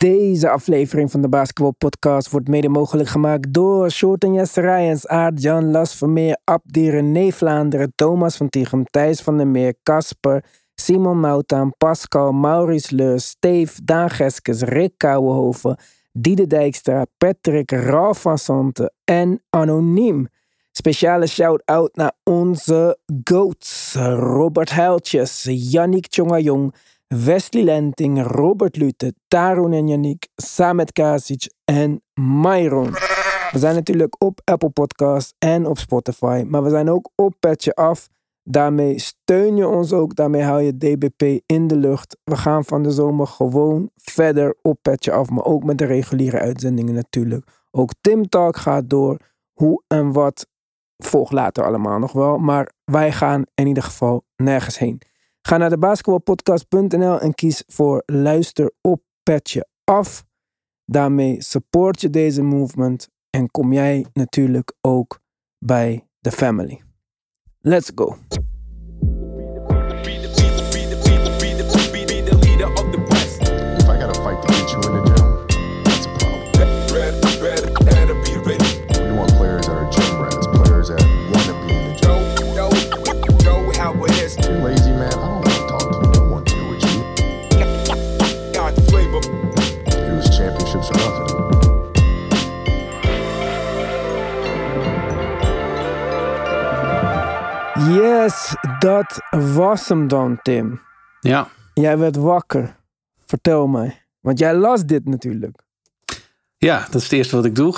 Deze aflevering van de Basketball Podcast wordt mede mogelijk gemaakt door Shorten Jesse Rijens, Aart Jan Las Vermeer, Abdi René Vlaanderen, Thomas van Tichem, Thijs van der Meer, Casper, Simon Moutaan, Pascal, Maurice Leur, Steve, Daan Geskes, Rick Kouwenhoven, Diede Dijkstra, Patrick, Ralf van Santen en Anoniem. Speciale shout-out naar onze GOATs. Robert Huiltjes, Yannick Tjongajong, Wesley Lenting, Robert Lute, Tarun en Yannick, Samet Kasic en Myron. We zijn natuurlijk op Apple Podcasts en op Spotify, maar we zijn ook op Petje Af. Daarmee steun je ons ook, daarmee hou je DBP in de lucht. We gaan van de zomer gewoon verder op Petje Af, maar ook met de reguliere uitzendingen natuurlijk. Ook Tim Talk gaat door. Hoe en wat volgt later allemaal nog wel, maar wij gaan in ieder geval nergens heen. Ga naar de basketbalpodcast.nl en kies voor luister op Petje Af. Daarmee support je deze movement en kom jij natuurlijk ook bij de family. Let's go. Yes, dat was hem dan, Tim. Ja, Jij werd wakker. Vertel mij. Want jij las dit natuurlijk. ja, dat is het eerste wat ik doe.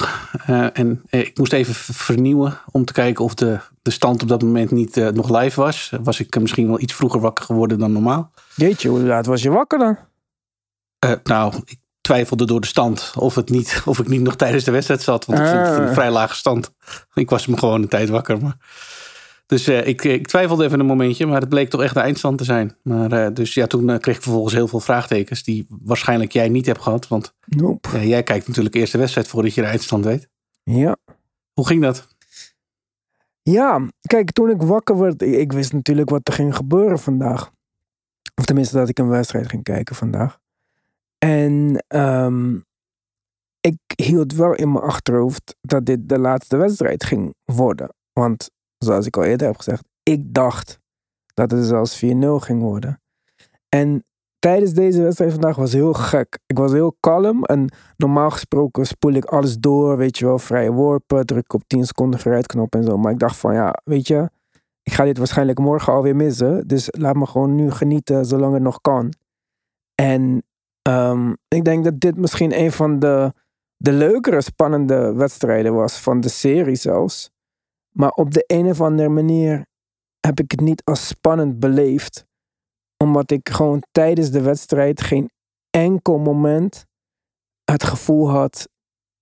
Eh, en eh, ik moest even vernieuwen om te kijken of de, de stand op dat moment niet eh, nog live was. Was ik misschien wel iets vroeger wakker geworden dan normaal. Jeetje, hoe laat was je wakker dan? Nou, ik twijfelde door de stand of, het niet, of ik niet nog tijdens de wedstrijd zat. Want ik vond het Ah. een vrij lage stand. Ik was me gewoon een tijd wakker. Maar... Dus eh, ik, ik twijfelde even een momentje, maar het bleek toch echt de eindstand te zijn. Maar, eh, dus ja, toen eh, kreeg ik vervolgens heel veel vraagtekens die waarschijnlijk jij niet hebt gehad. Want Nope. jij kijkt natuurlijk eerst de wedstrijd voordat je de eindstand weet. Ja. Hoe ging dat? Ja, kijk, toen ik wakker werd, ik, ik wist natuurlijk wat er ging gebeuren vandaag. Of tenminste dat ik een wedstrijd ging kijken vandaag. En ehm, ik hield wel in mijn achterhoofd dat dit de laatste wedstrijd ging worden. Want zoals ik al eerder heb gezegd, ik dacht dat het zelfs 4-0 ging worden. En tijdens deze wedstrijd vandaag was heel gek. Ik was heel kalm en normaal gesproken spoel ik alles door, weet je wel, vrije worpen, druk op 10 seconden vooruitknop en zo. Maar ik dacht van ja, weet je, ik ga dit waarschijnlijk morgen alweer missen. Dus laat me gewoon nu genieten zolang het nog kan. En ehm, ik denk dat dit misschien een van de, de leukere, spannende wedstrijden was van de serie zelfs. Maar op de een of andere manier heb ik het niet als spannend beleefd. Omdat ik gewoon tijdens de wedstrijd geen enkel moment het gevoel had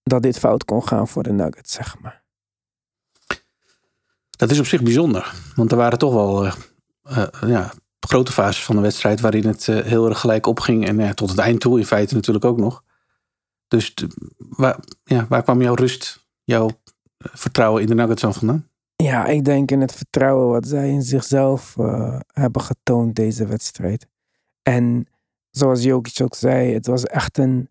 dat dit fout kon gaan voor de Nuggets, zeg maar. Dat is op zich bijzonder. Want er waren toch wel eh, eh, ja, grote fases van de wedstrijd waarin het eh, heel erg gelijk opging. En tot het eind toe in feite natuurlijk ook nog. Dus waar, ja, waar kwam jouw rust, jouw vertrouwen in de Nuggets aan vandaan? Ja, ik denk in het vertrouwen wat zij in zichzelf eh, hebben getoond deze wedstrijd. En zoals Jokic ook zei, het was echt een,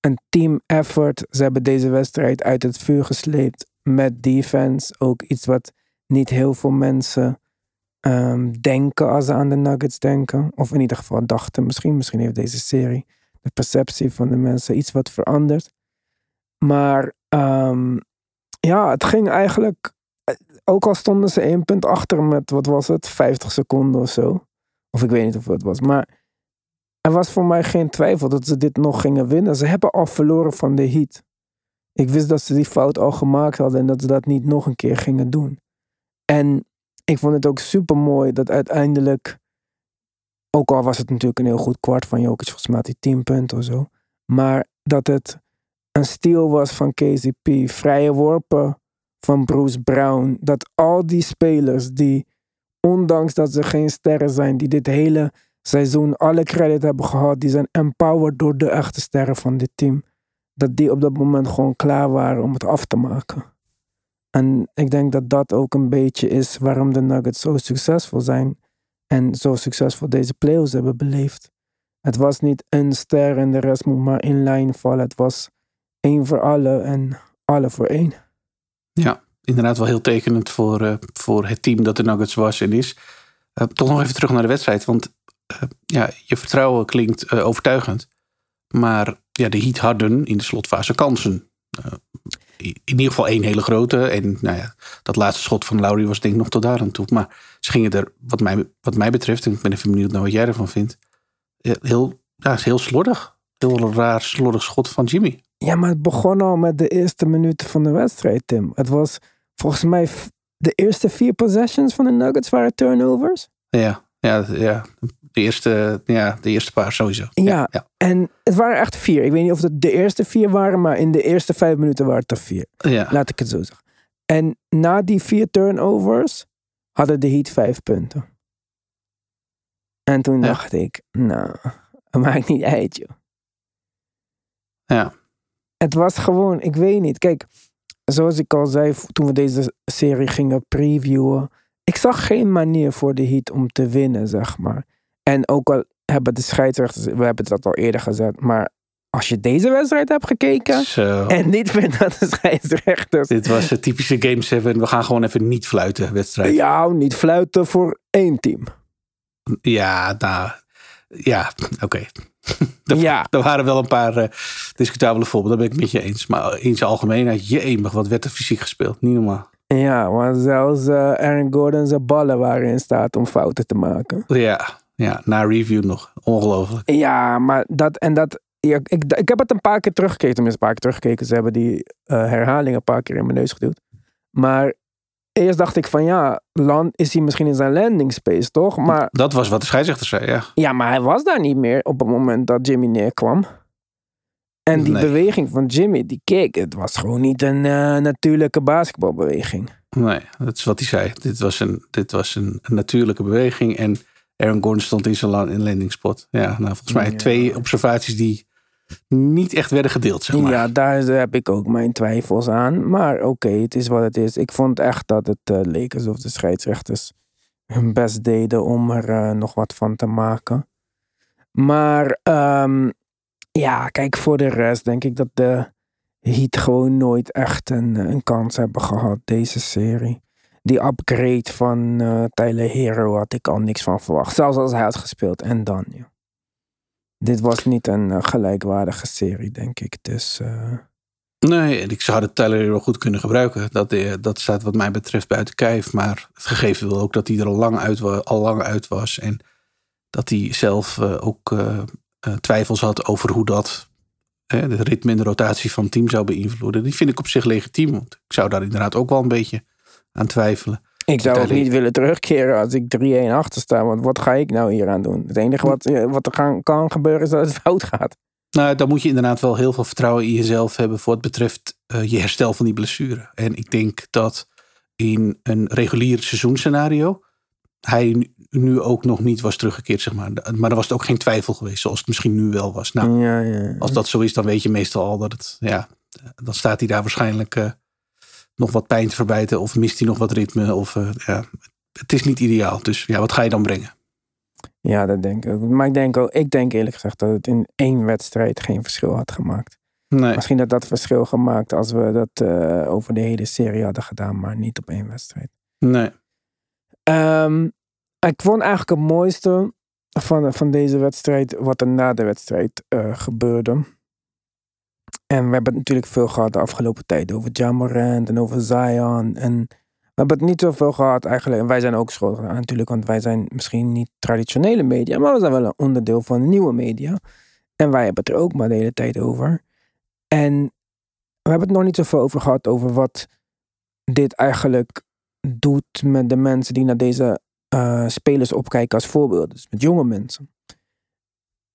een team effort. Ze hebben deze wedstrijd uit het vuur gesleept met defense. Ook iets wat niet heel veel mensen ehm, denken als ze aan de Nuggets denken. Of in ieder geval dachten misschien. Misschien heeft deze serie de perceptie van de mensen iets wat veranderd. Maar ehm, ja, het ging eigenlijk ook al stonden ze één punt achter met, wat was het, 50 seconden of zo. Of ik weet niet of het was. Maar er was voor mij geen twijfel dat ze dit nog gingen winnen. Ze hebben al verloren van de Heat. Ik wist dat ze die fout al gemaakt hadden en dat ze dat niet nog een keer gingen doen. En ik vond het ook super mooi dat uiteindelijk, ook al was het natuurlijk een heel goed kwart van Jokic, volgens mij had hij 10 punten of zo. Maar dat het een steal was van KCP, vrije worpen van Bruce Brown. Dat al die spelers die, ondanks dat ze geen sterren zijn, die dit hele seizoen alle credit hebben gehad, die zijn empowered door de echte sterren van dit team, dat die op dat moment gewoon klaar waren om het af te maken. En ik denk dat dat ook een beetje is waarom de Nuggets zo succesvol zijn en zo succesvol deze playoffs hebben beleefd. Het was niet een ster en de rest moet maar in lijn vallen. Het was één voor alle en alle voor één. Ja, inderdaad wel heel tekenend voor, uh, voor het team dat de Nuggets was en is. Uh, toch nog even terug naar de wedstrijd, want uh, ja, je vertrouwen klinkt overtuigend. Maar ja, de Heat hadden in de slotfase kansen. in ieder geval één hele grote. En nou ja, dat laatste schot van Lowry was denk ik nog tot daar aan toe. Maar ze gingen er, wat mij, wat mij betreft, en ik ben even benieuwd naar wat jij ervan vindt. Heel, ja, heel slordig. Heel raar slordig schot van Jimmy. Ja, maar het begon al met de eerste minuten van de wedstrijd, Tim. Het was volgens mij de eerste vier possessions van de Nuggets waren turnovers. Ja, ja, ja. De eerste, ja, de eerste paar sowieso. Ja, ja, en het waren echt vier. Ik weet niet of het de eerste vier waren, maar in de eerste vijf minuten waren het er vier. Ja. Laat ik het zo zeggen. En na die vier turnovers hadden de Heat vijf punten. En toen dacht ik, nou, het maakt niet uit, joh. Ja. Het was gewoon, ik weet niet. Kijk, zoals ik al zei toen we deze serie gingen previewen. Ik zag geen manier voor de Heat om te winnen, zeg maar. En ook al hebben de scheidsrechters, we hebben dat al eerder gezet, maar als je deze wedstrijd hebt gekeken Zo. en niet vindt dat de scheidsrechters... Dit was de typische Game 7. We gaan gewoon even niet fluiten wedstrijd. Ja, niet fluiten voor één team. Ja, nou, ja, oké. Okay. er, ja. er waren wel een paar uh, discutabele voorbeelden, daar ben ik met je eens. Maar in zijn algemeenheid, jemig, wat werd er fysiek gespeeld. Niet normaal. Ja, want zelfs uh, Aaron Gordon zijn ballen waren in staat om fouten te maken. Ja, ja na review nog. Ongelooflijk. Ja, maar dat en dat. Ja, ik, ik heb het een paar keer teruggekeken, tenminste een paar keer teruggekeken. Ze hebben die uh, herhaling een paar keer in mijn neus geduwd. Maar eerst dacht ik van ja, land, is hij misschien in zijn landing space, toch? Maar, dat was wat de scheidsrechter zei, ja. Ja, maar hij was daar niet meer op het moment dat Jimmy neerkwam. En die Nee. beweging van Jimmy, die kick, het was gewoon niet een eh, natuurlijke basketbalbeweging. Nee, dat is wat hij zei. Dit was een, dit was een, een natuurlijke beweging. En Aaron Gordon stond in zijn la- in landing spot. Ja, nou, volgens mij Ja. twee observaties die niet echt werden gedeeld, zeg maar. Ja, daar heb ik ook mijn twijfels aan. Maar oké, het is wat het is. Ik vond echt dat het eh, leek alsof de scheidsrechters hun best deden om er eh, nog wat van te maken. Maar ehm, ja, kijk, voor de rest denk ik dat de Heat gewoon nooit echt een, een kans hebben gehad, deze serie. Die upgrade van eh Tyler Hero had ik al niks van verwacht. Zelfs als hij had gespeeld. En dan, ja. Dit was niet een eh, gelijkwaardige serie, denk ik. Dus eh, Nee, ik zou de Tyler wel goed kunnen gebruiken. Dat, eh, dat staat wat mij betreft buiten kijf. Maar het gegeven wil ook dat hij er al lang uit, al lang uit was. En dat hij zelf ook twijfels had over hoe dat eh, de ritme en de rotatie van het team zou beïnvloeden. Die vind ik op zich legitiem. Want ik zou daar inderdaad ook wel een beetje aan twijfelen. Ik zou ook niet willen terugkeren als ik 3-1 achter sta. Want wat ga ik nou hier aan doen? Het enige wat, eh, wat er gaan, kan gebeuren is dat het fout gaat. Nou, dan moet je inderdaad wel heel veel vertrouwen in jezelf hebben voor wat betreft eh, je herstel van die blessure. En ik denk dat in een regulier seizoensscenario hij nu- ook nog niet was teruggekeerd, zeg maar. Maar dan was het ook geen twijfel geweest, zoals het misschien nu wel was. Nou, ja, ja. als dat zo is, dan weet je meestal al dat het, ja, dan staat hij daar waarschijnlijk eh, nog wat pijn te verbijten of mist hij nog wat ritme. Of, eh, ja, het is niet ideaal. Dus ja, wat ga je dan brengen? ja, dat denk ik ook. Maar ik denk, ook, ik denk eerlijk gezegd dat het in één wedstrijd geen verschil had gemaakt. Nee. Misschien dat dat verschil gemaakt als we dat eh, over de hele serie hadden gedaan, maar niet op één wedstrijd. Nee. Ehm, ik vond eigenlijk het mooiste van, van deze wedstrijd wat er na de wedstrijd eh, gebeurde. En we hebben het natuurlijk veel gehad de afgelopen tijd over Jamorant en over Zion. En we hebben het niet zoveel gehad eigenlijk. En wij zijn ook schuldig aan natuurlijk, want wij zijn misschien niet traditionele media, maar we zijn wel een onderdeel van nieuwe media. En wij hebben het er ook maar de hele tijd over. En we hebben het nog niet zoveel over gehad over wat dit eigenlijk doet met de mensen die naar deze eh, spelers opkijken als voorbeelden. Dus met jonge mensen.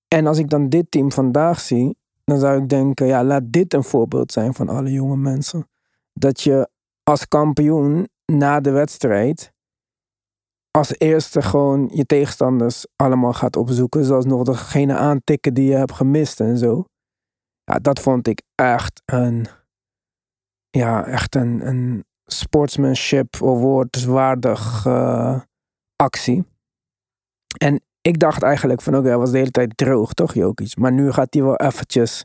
En als ik dan dit team vandaag zie, dan zou ik denken, ja, laat dit een voorbeeld zijn van alle jonge mensen. Dat je als kampioen na de wedstrijd als eerste gewoon je tegenstanders allemaal gaat opzoeken. Zoals nog degene aantikken die je hebt gemist en zo. Ja, dat vond ik echt een, ja, echt een, een sportsmanship award waardig eh, actie. En ik dacht eigenlijk van oké, hij was de hele tijd droog, toch Jokic? Maar nu gaat hij wel eventjes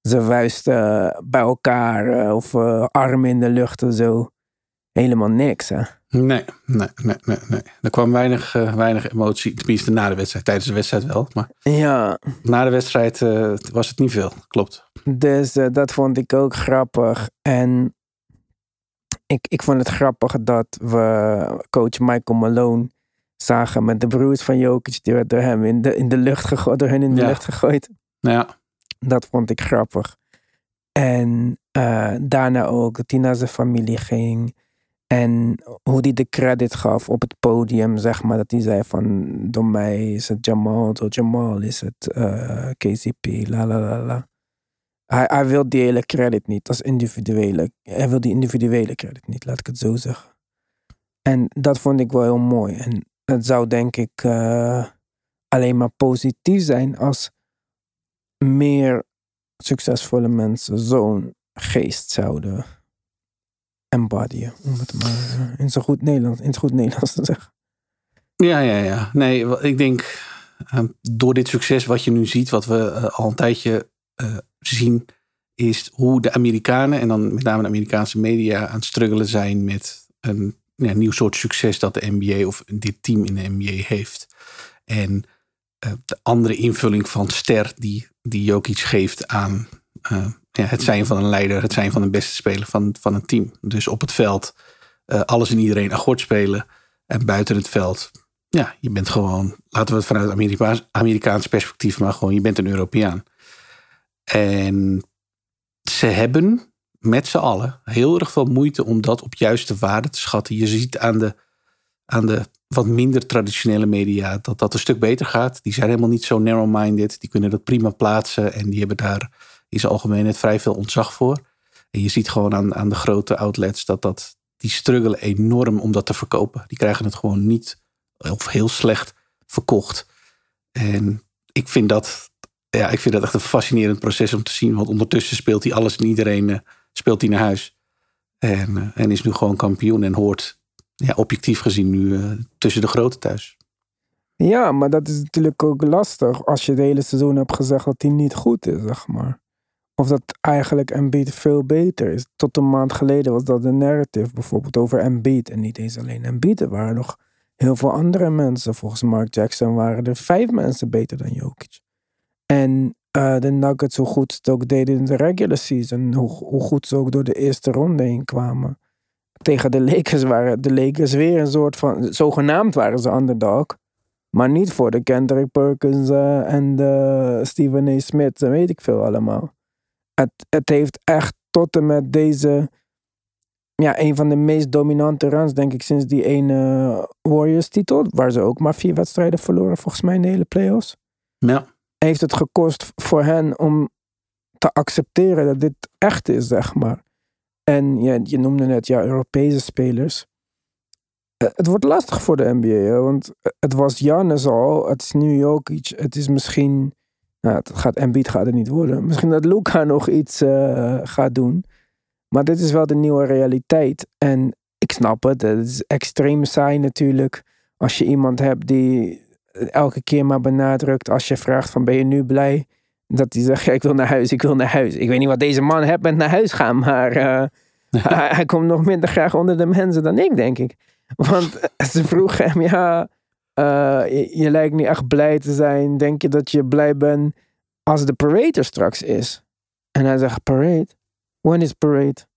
zijn vuisten eh, bij elkaar eh, of uh, armen in de lucht en zo. Helemaal niks, hè? Nee, nee, nee, nee. nee. Er kwam weinig, weinig emotie, tenminste na de wedstrijd. Tijdens de wedstrijd wel, maar ja. na de wedstrijd was het niet veel, klopt. Dus dat vond ik ook grappig. En ik, ik vond het grappig dat we coach Michael Malone zagen met de broers van Jokic. Die werd door hem in de, in de lucht gegooid, door hen in de Ja. lucht gegooid. Ja, Dat vond ik grappig. En eh, daarna ook dat hij naar zijn familie ging. En hoe hij de credit gaf op het podium, zeg maar. Dat hij zei van, door mij is het Jamal, door Jamal is het eh, KCP, la la la la. Hij, hij wil die hele credit niet, als individuele. Hij wil die individuele credit niet, laat ik het zo zeggen. En dat vond ik wel heel mooi. En het zou denk ik eh, alleen maar positief zijn als meer succesvolle mensen zo'n geest zouden embodyen. Om het maar eh, in zo goed Nederlands, in het goed Nederlands te zeggen. ja, ja. ja. Nee, ik denk eh, door dit succes wat je nu ziet, wat we eh, al een tijdje zien, is hoe de Amerikanen, en dan met name de Amerikaanse media, aan het struggelen zijn met een ja, nieuw soort succes dat de NBA of dit team in de NBA heeft. En eh, de andere invulling van ster die, die Jokic geeft aan eh, ja, het zijn van een leider, het zijn van een beste speler van, van een team. Dus op het veld eh, alles en iedereen akkoord spelen. En buiten het veld, ja, je bent gewoon, laten we het vanuit Amerikaans, Amerikaans perspectief, maar gewoon, je bent een Europeaan. En ze hebben met z'n allen heel erg veel moeite om dat op juiste waarde te schatten. Je ziet aan de, aan de wat minder traditionele media dat dat een stuk beter gaat. Die zijn helemaal niet zo narrow-minded. Die kunnen dat prima plaatsen en die hebben daar in zijn algemeenheid vrij veel ontzag voor. En je ziet gewoon aan, aan de grote outlets dat, dat die struggelen enorm om dat te verkopen. Die krijgen het gewoon niet of heel slecht verkocht. En ik vind dat, ja, ik vind dat echt een fascinerend proces om te zien. Want ondertussen speelt hij alles en iedereen eh, speelt hij naar huis. En, eh, en is nu gewoon kampioen en hoort ja, objectief gezien nu eh, tussen de grote thuis. Ja, maar dat is natuurlijk ook lastig als je het hele seizoen hebt gezegd dat hij niet goed is, zeg maar. Of dat eigenlijk Embiid veel beter is. Tot een maand geleden was dat de narrative bijvoorbeeld over Embiid. En niet eens alleen Embiid, er waren nog heel veel andere mensen. Volgens Mark Jackson waren er vijf mensen beter dan Jokic. En eh, de Nuggets, hoe goed ze het ook deden in de regular season. Hoe, hoe goed ze ook door de eerste ronde heen kwamen. Tegen de Lakers waren de Lakers weer een soort van... Zogenaamd waren ze underdog. Maar niet voor de Kendrick Perkins eh, en de Stephen A. Smith en weet ik veel allemaal. Het, het heeft echt tot en met deze... Ja, een van de meest dominante runs, denk ik, sinds die ene Warriors-titel. Waar ze ook maar vier wedstrijden verloren, volgens mij, in de hele playoffs. Ja, Heeft het gekost voor hen om te accepteren dat dit echt is, zeg maar. En je, noemde net, ja, Europese spelers. Eh, Het wordt lastig voor de NBA, want het was Giannis al, het is nu Jokic, het is misschien, nou, het gaat, Embiid gaat het niet worden. Misschien dat Luca nog iets eh, gaat doen. Maar dit is wel de nieuwe realiteit. En ik snap het, het is extreem saai natuurlijk. Als je iemand hebt die elke keer maar benadrukt, als je vraagt van ben je nu blij? Dat hij zegt, ja, ik wil naar huis, ik wil naar huis. Ik weet niet wat deze man heeft met naar huis gaan, maar eh, hij, hij komt nog minder graag onder de mensen dan ik, denk ik. Want ze vroegen hem, ja, eh, je, je lijkt niet echt blij te zijn. Denk je dat je blij bent als de parade er straks is? En hij zegt, parade? When is parade?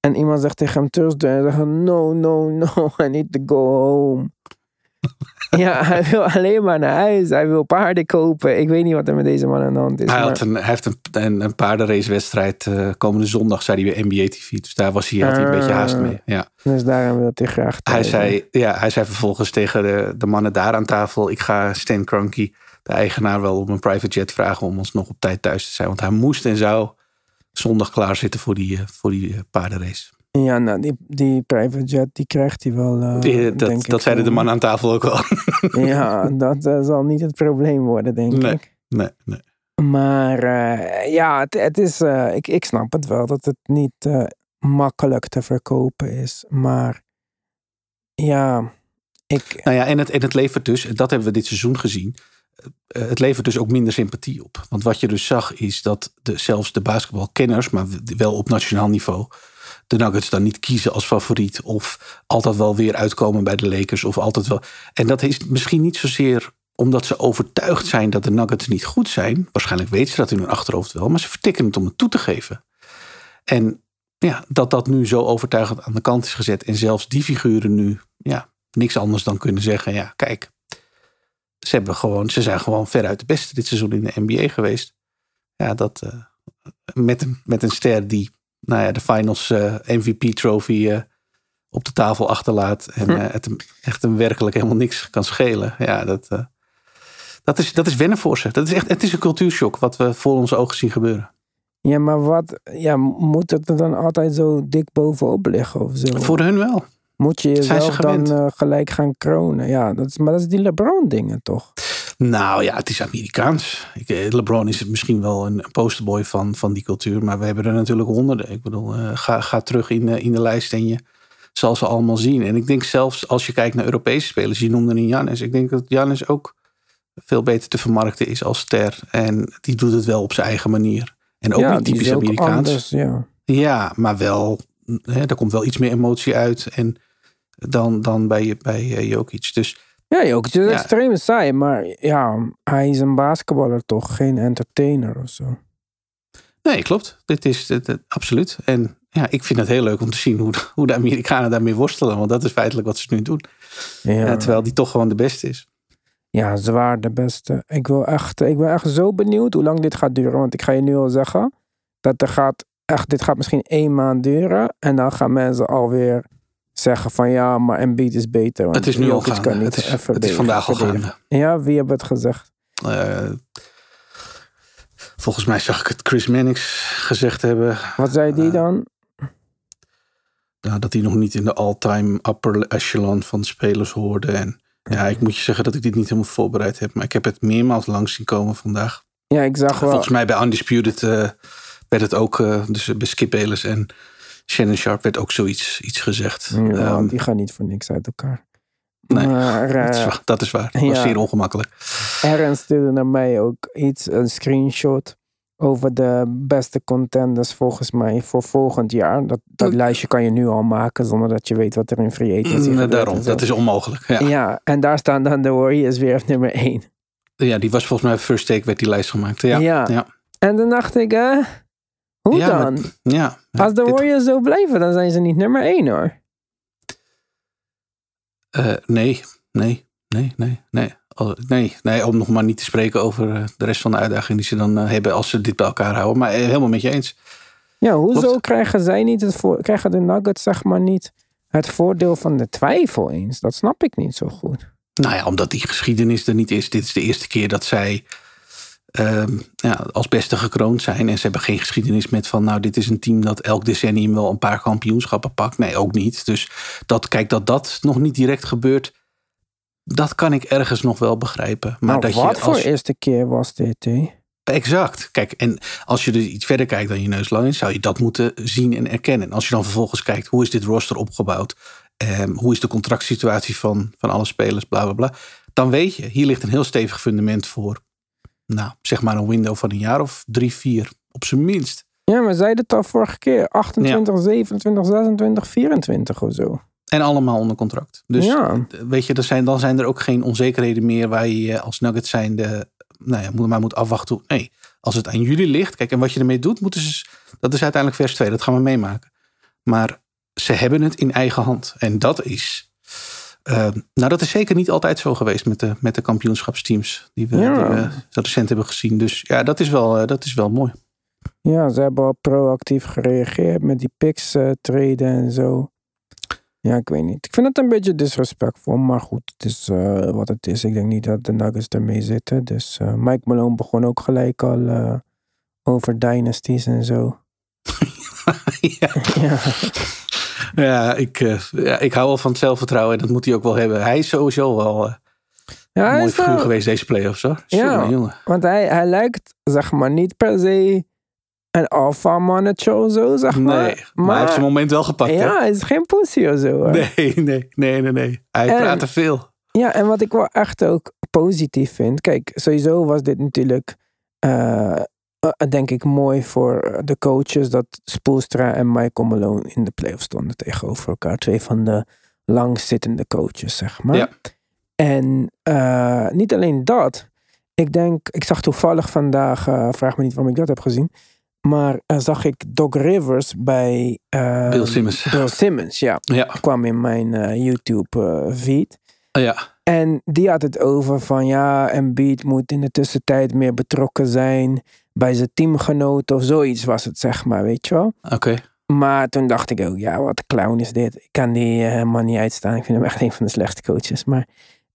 En iemand zegt tegen hem Thursday. En hij zegt, no, no, no, I need to go home. ja, hij wil alleen maar naar huis. Hij wil paarden kopen. Ik weet niet wat er met deze man aan de hand is. hij, maar- had een, hij heeft een, een, een paardenracewedstrijd uh, komende zondag, zei hij bij NBA TV. Dus daar was hij, had hij een beetje haast mee. Ja. Dus daarom wil hij graag Hij, zei, ja, hij zei vervolgens tegen de, de mannen daar aan tafel: Ik ga Stan Kroenke, de eigenaar, wel op een private jet vragen om ons nog op tijd thuis te zijn. Want hij moest en zou zondag klaarzitten voor die, eh, voor die eh, paardenrace. Ja, nou, die, die private jet, die krijgt hij wel. eh, Die, dat dat zeiden de mannen aan tafel ook wel. Ja, dat eh, zal niet het probleem worden, denk Nee. ik. nee, nee. Maar eh, ja, het, het is, ik, ik snap het wel dat het niet makkelijk te verkopen is. Maar ja, Ik, Nou ja, en het, en het levert dus, dat hebben we dit seizoen gezien. Het levert dus ook minder sympathie op. Want wat je dus zag is dat de, zelfs de basketbalkenners, maar wel op nationaal niveau, de Nuggets dan niet kiezen als favoriet. Of altijd wel weer uitkomen bij de Lakers. Of altijd wel. En dat is misschien niet zozeer omdat ze overtuigd zijn dat de Nuggets niet goed zijn. Waarschijnlijk weten ze dat in hun achterhoofd wel. Maar ze vertikken het om het toe te geven. En ja, dat dat nu zo overtuigend aan de kant is gezet. En zelfs die figuren nu ja, niks anders dan kunnen zeggen. Ja, kijk. Ze, hebben gewoon, ze zijn gewoon veruit de beste dit seizoen in de NBA geweest. Ja, dat eh, met, een, met een ster die nou ja, de finals eh, MVP trophy eh, op de tafel achterlaat. En eh, het hem echt hem werkelijk helemaal niks kan schelen. Ja, dat, dat, is, dat is wennen voor ze. Dat is echt, het is een cultuurshock wat we voor onze ogen zien gebeuren. ja, maar wat, ja, moet het er dan altijd zo dik bovenop liggen of zo? Voor hun wel. Moet je jezelf dan gelijk gaan kronen? Ja, dat is, maar dat is die LeBron-dingen toch? Nou ja, het is Amerikaans. Ik, eh, LeBron is misschien wel een posterboy van, van die cultuur. Maar we hebben er natuurlijk honderden. Ik bedoel, eh, ga, ga terug in, de- in de lijst en je zal ze allemaal zien. En ik denk zelfs als je kijkt naar Europese spelers. Je noemde een Janis. Ik denk dat Janis ook veel beter te vermarkten is als ster. En die doet het wel op zijn eigen manier. En ook ja, niet typisch Amerikaans. anders, ja. Ja, maar wel, hè, er komt wel iets meer emotie uit. En dan, dan bij, bij eh, Jokic. Dus Ja, ook het is Ja. extreem saai, maar ja, hij is een basketballer toch, geen entertainer of zo. Nee, klopt. Dit is dit, dit- absoluut. En ja, ik vind het heel leuk om te zien hoe de, hoe de Amerikanen daarmee worstelen. Want dat is feitelijk wat ze nu doen. Ja, Ja, terwijl die toch gewoon de beste is. ja zwaar de beste. Ik, wil echt, ik ben echt zo benieuwd hoe lang dit gaat duren. Want ik ga je nu al zeggen, dat er gaat echt, dit gaat misschien één maand duren. En dan gaan mensen alweer zeggen van ja, maar Embiid is beter. Want Het is nu al gaande. kan niet Het is, het vandaag al gaande. Ja, wie heeft het gezegd? Eh, volgens mij zag ik het Chris Mannix gezegd hebben. Wat zei die Eh, dan? nou, dat hij nog niet in de all-time upper echelon van spelers hoorde. En ja, ik moet je zeggen dat ik dit niet helemaal voorbereid heb. Maar ik heb het meermaals langs zien komen vandaag. Ja, ik zag wel. Volgens mij bij Undisputed eh, werd het ook, dus bij Skip en Shannon Sharp werd ook zoiets iets gezegd. Ja, Ehm, die gaan niet voor niks uit elkaar. Nee, maar, dat, is eh, waar, dat is waar. Dat was zeer ongemakkelijk. Aaron stuurde naar mij ook iets, een screenshot over de beste contenders volgens mij voor volgend jaar. Dat, dat lijstje kan je nu al maken zonder dat je weet wat er in free agency Mm, daarom, dat is onmogelijk. Ja. ja. en daar staan dan de Warriors weer op nummer 1. ja, die was volgens mij first take werd die lijst gemaakt. Ja, Ja. ja. En dan dacht ik, hè, hoe Ja, dan? maar- ja. Als de Dit- Warriors zo blijven, dan zijn ze niet nummer 1 hoor. eh, nee, nee, nee, nee, nee. Nee, nee, om nog maar niet te spreken over eh, de rest van de uitdaging die ze dan eh, hebben als ze dit bij elkaar houden. Maar eh, helemaal met je eens. Ja, hoezo Klopt. krijgen zij niet het voor, krijgen de Nuggets zeg maar niet het voordeel van de twijfel eens? Dat snap ik niet zo goed. Nou ja, omdat die geschiedenis er niet is. Dit is de eerste keer dat zij ehm, ja, als beste gekroond zijn. En ze hebben geen geschiedenis met van... nou, dit is een team dat elk decennium wel een paar kampioenschappen pakt. Nee, ook niet. Dus dat, kijk, dat dat nog niet direct gebeurt... dat kan ik ergens nog wel begrijpen. Maar nou, dat wat je voor eerste keer was dit, hè? Exact. Kijk, en als je dus iets verder kijkt dan je neus lang is... zou je dat moeten zien en erkennen. En als je dan vervolgens kijkt... hoe is dit roster opgebouwd... Ehm, hoe is de contractsituatie van, van alle spelers, bla bla bla. Dan weet je, hier ligt een heel stevig fundament voor. Nou, zeg maar een window van een jaar of drie, vier, op zijn minst. Ja, maar zeiden het al vorige keer. 28, 27, 26, 24 of zo. En allemaal onder contract. Dus ja, weet je, er zijn, dan zijn er ook geen onzekerheden meer waar je als Nuggets zijnde, nou ja, moet- maar moet afwachten. Nee, als het aan jullie ligt, kijk, en wat je ermee doet, moeten ze, dat is uiteindelijk vers 2, dat gaan we meemaken. Maar ze hebben het in eigen hand. En dat is, eh, nou dat is zeker niet altijd zo geweest met de, met de kampioenschapsteams die we, Ja. die we zo recent hebben gezien. Dus ja, dat is wel, eh, dat is wel mooi. ja, ze hebben al proactief gereageerd met die picks treden en zo. Ja, ik weet niet. Ik vind het een beetje disrespectvol, maar goed, het is eh, wat het is. Ik denk niet dat de Nuggets ermee zitten. Dus Mike Malone begon ook gelijk al over dynasties en zo. ja. ja. Ja, ik, eh, ja, ik hou wel van het zelfvertrouwen en dat moet hij ook wel hebben. Hij is sowieso wel eh, Ja, een mooi wel- figuur geweest deze playoffs hoor. Ja. Jongen. Want hij, hij lijkt, zeg maar, niet per se een alpha mannetje of zo, zeg maar. Nee, maar, hij heeft zijn moment wel gepakt. hè? Ja, hij is geen pussy of zo. hoor. Nee, nee, nee, nee, nee. Hij En- praat te veel. Ja, en wat ik wel echt ook positief vind. Kijk, sowieso was dit natuurlijk, eh, denk ik, mooi voor de coaches dat Spoelstra en Michael Malone in de playoffs stonden tegenover elkaar. Twee van de langzittende coaches, zeg maar. Ja. En eh, niet alleen dat. Ik denk, ik zag toevallig vandaag, eh, vraag me niet waarom ik dat heb gezien. Maar eh, zag ik Doc Rivers bij eh, Bill Simmons. Bill Simmons, ja. Ja, Kwam in mijn eh, YouTube eh, feed. ja, En die had het over van ja, Embiid moet in de tussentijd meer betrokken zijn bij zijn teamgenoten of zoiets was het zeg maar, weet je wel. oké. Maar toen dacht ik ook, ja, wat clown is dit. Ik kan die eh, helemaal niet uitstaan. Ik vind hem echt een van de slechte coaches. Maar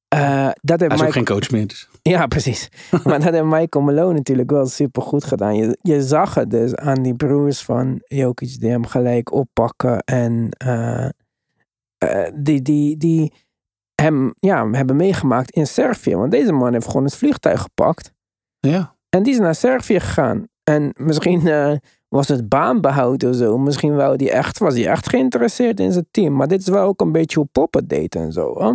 eh, dat heeft Hij is ook Michael... geen coach meer. Dus. Ja, precies. maar dat heeft Michael Malone natuurlijk wel super goed gedaan. Je, je zag het dus aan die broers van Jokic die hem gelijk oppakken. En eh, die, die, die hem ja, hebben meegemaakt in Servië. Want deze man heeft gewoon het vliegtuig gepakt. Ja, En die is naar Servië gegaan. En misschien eh, was het baanbehoud of zo. Misschien wou die echt, was hij echt geïnteresseerd in zijn team. Maar dit is wel ook een beetje hoe Pop het deed en zo. Hè?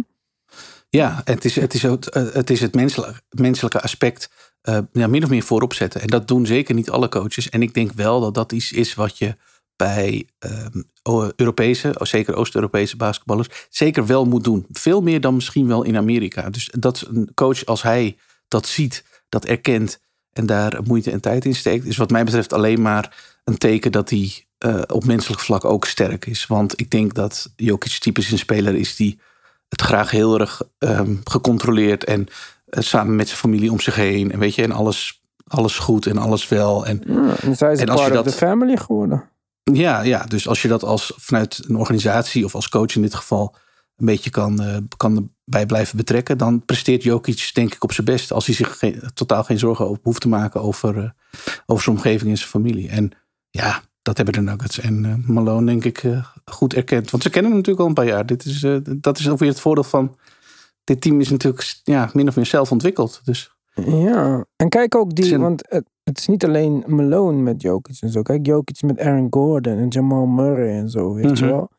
ja het, is, het, is eh, het is het menselijke, menselijke aspect eh, min of meer voorop zetten. En dat doen zeker niet alle coaches. En ik denk wel dat dat iets is wat je bij ehm, Europese, zeker Oost-Europese basketballers, zeker wel moet doen. Veel meer dan misschien wel in Amerika. Dus dat een coach als hij dat ziet, dat erkent en daar moeite en tijd in steekt, is wat mij betreft alleen maar een teken dat hij eh, op menselijk vlak ook sterk is. Want ik denk dat Jokic typisch een speler is die het graag heel erg ehm, gecontroleerd en eh, samen met zijn familie om zich heen. En weet je, en alles, alles goed en alles wel. En Ja, en zij is En als part je of dat- the family geworden. ja, ja, dus als je dat als vanuit een organisatie of als coach in dit geval een beetje kan, eh, kan bij blijven betrekken, dan presteert Jokic denk ik op zijn best. Als hij zich geen, totaal geen zorgen over hoeft te maken over, eh, over zijn omgeving en zijn familie. En ja, dat hebben de Nuggets en eh, Malone denk ik goed erkend. Want ze kennen hem natuurlijk al een paar jaar. Dit is, dat is ook weer het voordeel van... Dit team is natuurlijk ja, min of meer zelf ontwikkeld. Dus Ja, en kijk ook die, Zijn- want het, het is niet alleen Malone met Jokic en zo. Kijk, Jokic met Aaron Gordon en Jamal Murray en zo, weet je Mhm. wel.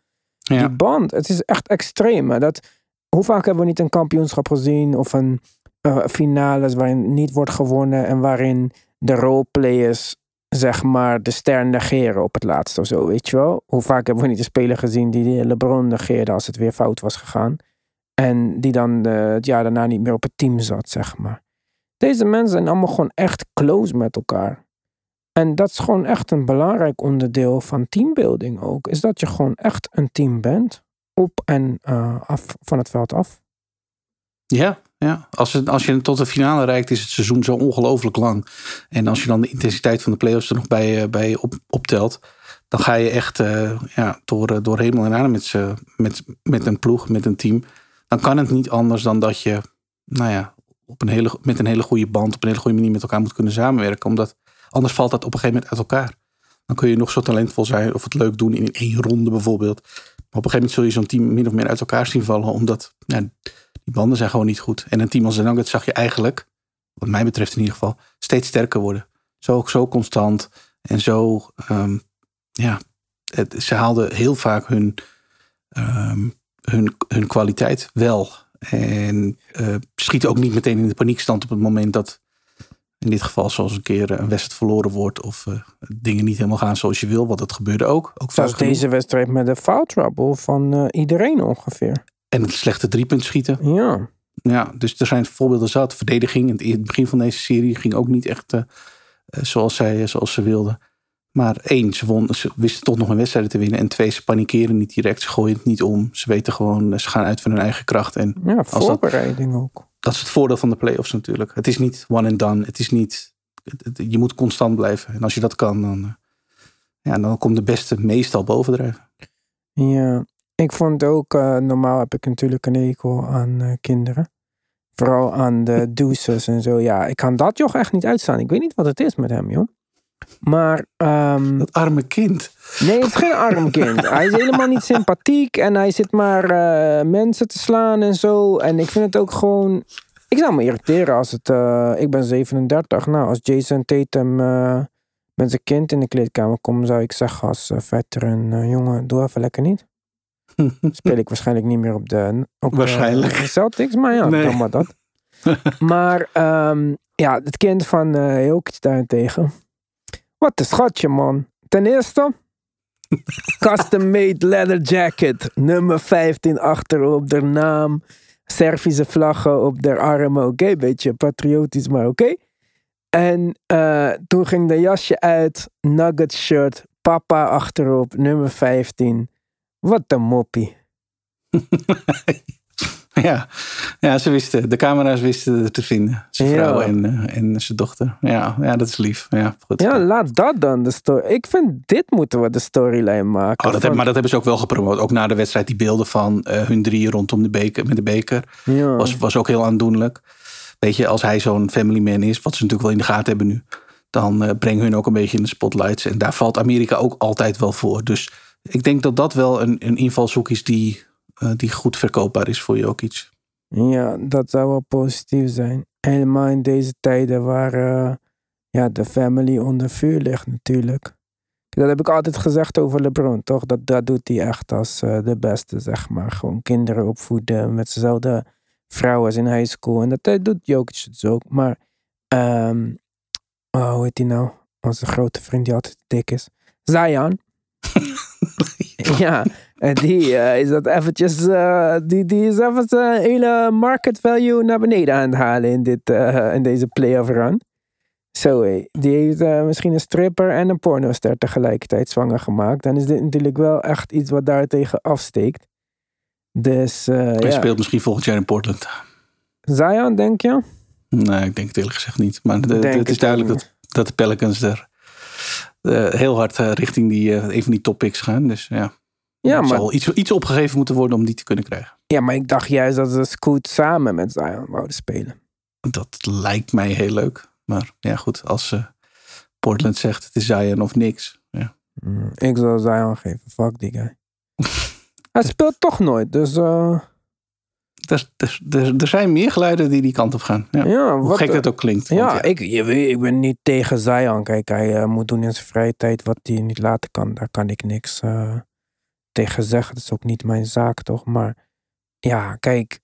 Die band, het is echt extreem. Dat, hoe vaak hebben we niet een kampioenschap gezien of een eh, finales waarin niet wordt gewonnen en waarin de roleplayers zeg maar de ster negeren op het laatste of zo, weet je wel? Hoe vaak hebben we niet een speler gezien die de LeBron negeerde als het weer fout was gegaan en die dan het jaar daarna niet meer op het team zat, zeg maar. Deze mensen zijn allemaal gewoon echt close met elkaar. En dat is gewoon echt een belangrijk onderdeel van teambuilding ook. Is dat je gewoon echt een team bent. Op en eh, af van het veld af. Ja, ja. Als, als je tot de finale reikt, is het seizoen zo ongelooflijk lang. En als je dan de intensiteit van de playoffs er nog bij, eh, bij op, optelt, dan ga je echt eh, ja, door, door hemel en aarde met, met, met een ploeg, met een team. Dan kan het niet anders dan dat je, nou ja, op een hele, met een hele goede band, op een hele goede manier met elkaar moet kunnen samenwerken. Omdat anders valt dat op een gegeven moment uit elkaar. Dan kun je nog zo talentvol zijn of het leuk doen in één ronde bijvoorbeeld. Maar op een gegeven moment zul je zo'n team min of meer uit elkaar zien vallen, omdat ja, die banden zijn gewoon niet goed. En een team als de Nuggets zag je eigenlijk, wat mij betreft in ieder geval, steeds sterker worden. Zo, zo constant en zo, ehm, ja, ze haalden heel vaak hun, ehm, hun, hun kwaliteit wel. En eh, schieten ook niet meteen in de paniekstand op het moment dat, in dit geval zoals een keer een wedstrijd verloren wordt of eh, dingen niet helemaal gaan zoals je wil. Want dat gebeurde ook. ook Zoals deze wedstrijd met de foul trouble van eh, iedereen ongeveer. En het slechte driepunt schieten. Ja. Ja, dus er zijn voorbeelden zat. Verdediging in het begin van deze serie ging ook niet echt eh, eh, zoals, zij, zoals ze wilden. Maar één, ze, won, ze wisten toch nog een wedstrijd te winnen. En twee, ze panikeren niet direct. Ze gooien het niet om. Ze weten gewoon, ze gaan uit van hun eigen kracht. En ja, dat- voorbereiding ook. Dat is het voordeel van de playoffs natuurlijk. Het is niet one and done. Het is niet, het- het- je moet constant blijven. En als je dat kan, dan, eh, ja, dan komt de beste meestal bovendrijven. Ja, ik vond ook, eh, normaal heb ik natuurlijk een hekel aan eh, kinderen. Vooral aan de douches en zo. Ja, ik kan dat joch echt niet uitstaan. Ik weet niet wat het is met hem, joh. Maar, ehm, Dat arme kind. nee, het is geen arm kind. Hij is helemaal niet sympathiek en hij zit maar eh, mensen te slaan en zo. En ik vind het ook gewoon... Ik zou me irriteren als het... eh, ik ben 37. Nou, als Jason Tatum eh, met zijn kind in de kleedkamer kom, zou ik zeggen als veteran, jongen, doe even lekker niet. Speel ik waarschijnlijk niet meer op de, op waarschijnlijk. de Celtics, maar ja, Nee. dan maar dat. maar ehm, ja, het kind van uh, Jokic daarentegen. Wat een schatje, man. Ten eerste, custom made leather jacket. Nummer 15 achterop, de naam. Servische vlaggen op de armen. Oké, beetje patriotisch, maar oké. En uh, toen ging de jasje uit, nugget shirt, papa achterop, nummer 15. Wat een moppie. ja. ja, ze wisten, de camera's wisten het te vinden. Zijn vrouw ja. en, uh, en zijn dochter. Ja, ja, dat is lief. Ja, goed. ja, laat dat dan de story. Ik vind, dit moeten we de storyline maken. Oh, dat heb, maar dat hebben ze ook wel gepromoot. Ook na de wedstrijd, die beelden van uh, hun drieën rondom de beker, met de beker. Ja. Was, was ook heel aandoenlijk. Weet je, als hij zo'n family man is, wat ze natuurlijk wel in de gaten hebben nu. Dan uh, breng hun ook een beetje in de spotlights. En daar valt Amerika ook altijd wel voor. Dus ik denk dat dat wel een, een invalshoek is die, die goed verkoopbaar is voor Jokic. Ja, dat zou wel positief zijn. Helemaal in deze tijden waar uh, ja, de family onder vuur ligt natuurlijk. Dat heb ik altijd gezegd over LeBron, toch? Dat, dat doet hij echt als uh, de beste, zeg maar. Gewoon kinderen opvoeden met dezelfde vrouwen als in high school. En dat doet Jokic dus ook. Maar, um, oh, hoe heet hij nou? Onze grote vriend die altijd dik is. Zion. ja, die uh, is dat eventjes, uh, die, die is even zijn hele market value naar beneden aan het halen in, dit, uh, in deze playoff run. Zo, die heeft misschien een stripper en een pornoster tegelijkertijd zwanger gemaakt. Dan is dit natuurlijk wel echt iets wat daartegen afsteekt. Dus, Hij ja. speelt misschien volgend jaar in Portland. Zion, denk je? Nee, ik denk het eerlijk gezegd niet. Maar de, het is duidelijk dat, dat de Pelicans er heel hard richting die, een van die topics gaan. Dus ja, ja er maar, zal iets, iets opgegeven moeten worden om die te kunnen krijgen. Ja, maar ik dacht juist dat ze Scoot samen met Zion wouden spelen. Dat lijkt mij heel leuk. Maar ja, goed, als Portland zegt het is Zion of niks. Ja. Mm, ik zal Zion geven, fuck die guy. Hij speelt toch nooit, dus... uh, Er, er, er, er, zijn meer geluiden die die kant op gaan. Ja. Ja, Hoe wat, gek dat ook klinkt. Ja, Ik, je, weet, ik ben niet tegen Zion. Kijk, hij uh, moet doen in zijn vrije tijd wat hij niet laten kan. Daar kan ik niks uh, tegen zeggen. Dat is ook niet mijn zaak, toch? Maar ja, kijk.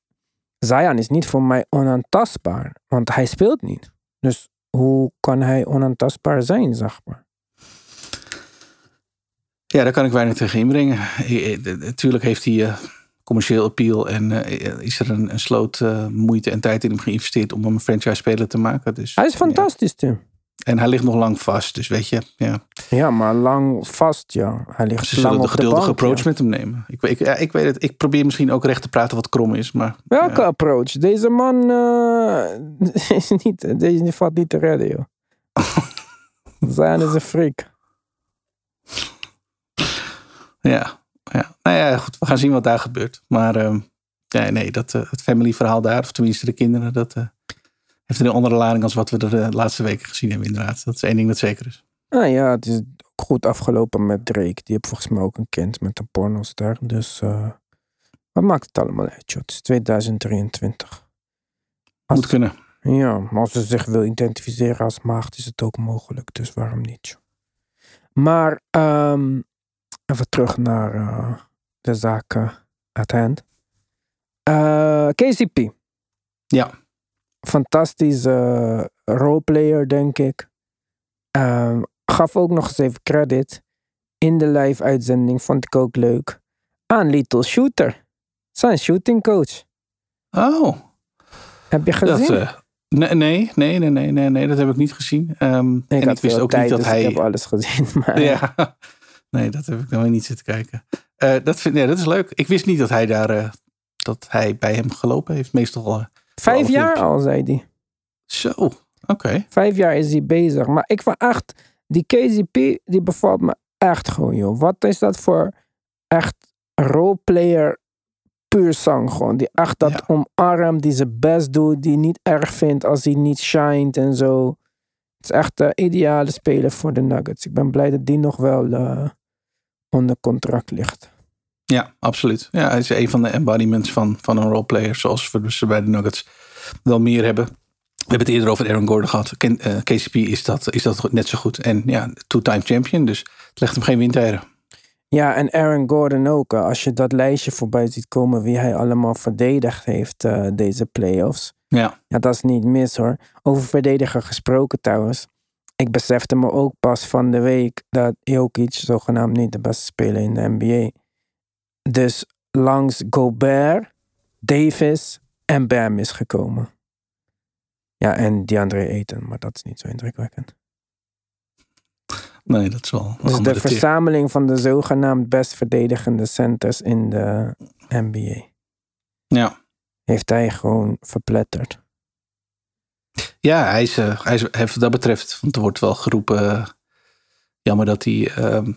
Zion is niet voor mij onaantastbaar. Want hij speelt niet. Dus hoe kan hij onaantastbaar zijn, zeg maar? Ja, daar kan ik weinig tegen inbrengen. Natuurlijk heeft hij uh, commercieel appeal en uh, is er een, een sloot uh, moeite en tijd in hem geïnvesteerd om hem een franchise speler te maken. Dus, hij is fantastisch, ja. Tim. En hij ligt nog lang vast, dus weet je, ja. Ja, maar lang vast, ja. Hij ligt Ze lang zullen de op geduldige de bank, approach ja. met hem nemen. Ik, ik, ja, ik weet het, ik probeer misschien ook recht te praten wat krom is, maar... Welke ja. approach? Deze man is niet, deze valt niet te redden, joh. Zion is een freak. Ja, ja. Nou ja, goed, we gaan zien wat daar gebeurt. Maar uh, ja, nee, dat, uh, het family verhaal daar, of tenminste de kinderen, dat uh, heeft een andere lading als wat we de laatste weken gezien hebben, inderdaad. Dat is één ding dat zeker is. Nou ja, het is goed afgelopen met Drake. Die heeft volgens mij ook een kind met een pornoster. Dus uh, wat maakt het allemaal uit, joh? Het is 2023. Als, Moet kunnen. Ja, maar als ze zich wil identificeren als maagd, is het ook mogelijk. Dus waarom niet, joh? Maar um, even terug naar uh, de zaken at hand. Uh, KCP. Ja. Fantastische roleplayer, denk ik. Um, gaf ook nog eens even credit. In de live uitzending vond ik ook leuk. Aan Little Shooter. Zijn shooting coach. Oh. Heb je gezien? Dat, uh, nee, nee, nee, nee, nee, nee, dat heb ik niet gezien. Um, ik en ik wist ook tijd, niet dat dus hij. Ik heb alles gezien. Maar... Ja. Nee, dat heb ik nou niet zitten kijken. Uh, dat, vind, ja, dat is leuk. Ik wist niet dat hij daar. Uh, dat hij bij hem gelopen heeft. Meestal. Vijf jaar al, zei hij. Zo, oké. Okay. Vijf jaar is hij bezig. Maar ik vond echt. Die KCP, die bevalt me echt gewoon, joh. Wat is dat voor echt roleplayer puur zang gewoon. Die echt dat ja. omarmt, die zijn best doet, die niet erg vindt als hij niet shined en zo. Het is echt de ideale speler voor de Nuggets. Ik ben blij dat die nog wel uh, onder contract ligt. Ja, absoluut. Ja, hij is een van de embodiments van, van een roleplayer, zoals we ze bij de Nuggets wel meer hebben. We hebben het eerder over Aaron Gordon gehad. Ken, eh, KCP is dat, is dat net zo goed. En ja, two-time champion. Dus het legt hem geen windeieren. Ja, en Aaron Gordon ook. eh, Als je dat lijstje voorbij ziet komen wie hij allemaal verdedigd heeft eh, deze playoffs. Ja, Ja, dat is niet mis hoor. Over verdediger gesproken trouwens. Ik besefte me ook pas van de week dat Jokic zogenaamd niet de beste speler in de NBA. Dus langs Gobert, Davis en Bam is gekomen. Ja, en DeAndre Ayton, maar dat is niet zo indrukwekkend. nee, dat is wel Dus de verzameling van de zogenaamd best verdedigende centers in de NBA Ja. heeft hij gewoon verpletterd. Ja, hij is, eh, hij is hij- wat dat betreft, want er wordt wel geroepen, eh, jammer dat hij ehm,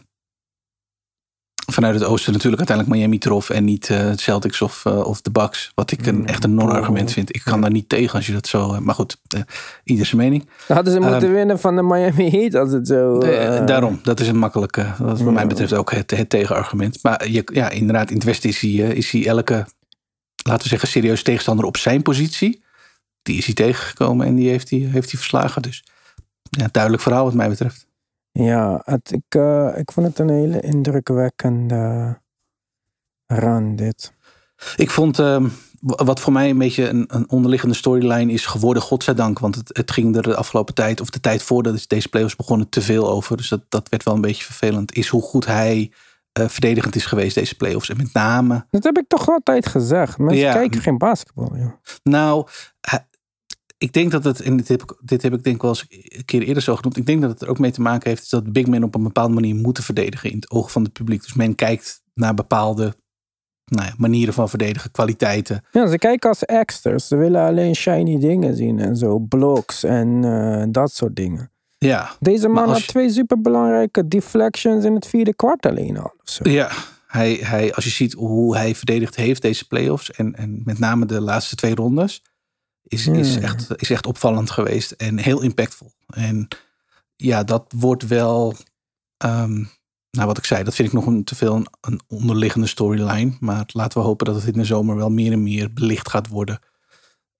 vanuit het oosten natuurlijk uiteindelijk Miami trof en niet de Celtics of, eh, of de Bucks. Wat ik een, Mm, echt een non-argument vind. Ik kan daar niet tegen als je dat zo... eh, maar goed, ieder zijn mening. Dan hadden ze moeten Ehm, winnen van de Miami Heat als het zo... Daarom, dat is een makkelijke, wat mij Ja. betreft ook het, het tegenargument. Maar je, ja, inderdaad, in het Westen is hij, is hij elke, laten we zeggen, serieus tegenstander op zijn positie. Die is hij tegengekomen en die heeft hij, heeft hij verslagen. Dus ja, duidelijk verhaal wat mij betreft. Ja, het, ik, eh, ik vond het een hele indrukwekkende run dit. Ik vond, ehm, wat voor mij een beetje een, een onderliggende storyline is geworden, godzijdank. Want het, het ging er de afgelopen tijd, of de tijd voordat deze playoffs begonnen, te veel over. Dus dat, dat werd wel een beetje vervelend. Is hoe goed hij eh, verdedigend is geweest, deze playoffs. En met name Dat heb ik toch altijd gezegd. Mensen Ja. kijken geen basketbal, joh. Nou, hij- ik denk dat het, en dit heb, ik, dit heb ik denk ik wel eens een keer eerder zo genoemd. Ik denk dat het er ook mee te maken heeft dat big men op een bepaalde manier moeten verdedigen in het oog van het publiek. Dus men kijkt naar bepaalde nou ja, manieren van verdedigen, kwaliteiten. Ja, ze kijken als extras. Ze willen alleen shiny dingen zien en zo. Blocks en eh, dat soort dingen. Ja, Deze man had je- twee superbelangrijke deflections in het vierde kwart alleen al. zo. ja. Hij, hij, als je ziet hoe hij verdedigd heeft deze playoffs en, en met name de laatste twee rondes, is, is, echt, is echt opvallend geweest en heel impactvol. En ja, dat wordt wel, ehm, nou wat ik zei, dat vind ik nog een, te veel een, een onderliggende storyline. Maar laten we hopen dat het in de zomer wel meer en meer belicht gaat worden.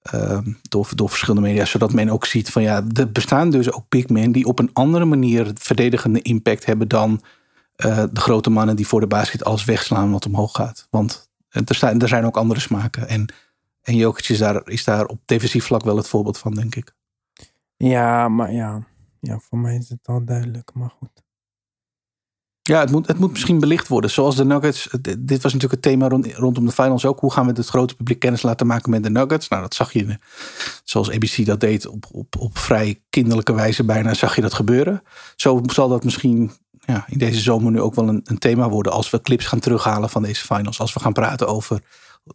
ehm, door, door verschillende media, zodat men ook ziet van ja, er bestaan dus ook big men die op een andere manier verdedigende impact hebben dan eh, de grote mannen die voor de basket alles wegslaan wat omhoog gaat. Want er, staan, er zijn ook andere smaken. En, en Jokic is daar, is daar op defensief vlak wel het voorbeeld van, denk ik. Ja, maar ja. ja, voor mij is het al duidelijk. Maar goed. Ja, het moet, het moet misschien belicht worden. Zoals de Nuggets. Dit was natuurlijk het thema rond, rondom de finals ook. Hoe gaan we het grote publiek kennis laten maken met de Nuggets? Nou, dat zag je. Zoals ABC dat deed op, op, op vrij kinderlijke wijze bijna. Zag je dat gebeuren. Zo zal dat misschien ja, in deze zomer nu ook wel een, een thema worden. Als we clips gaan terughalen van deze finals. Als we gaan praten over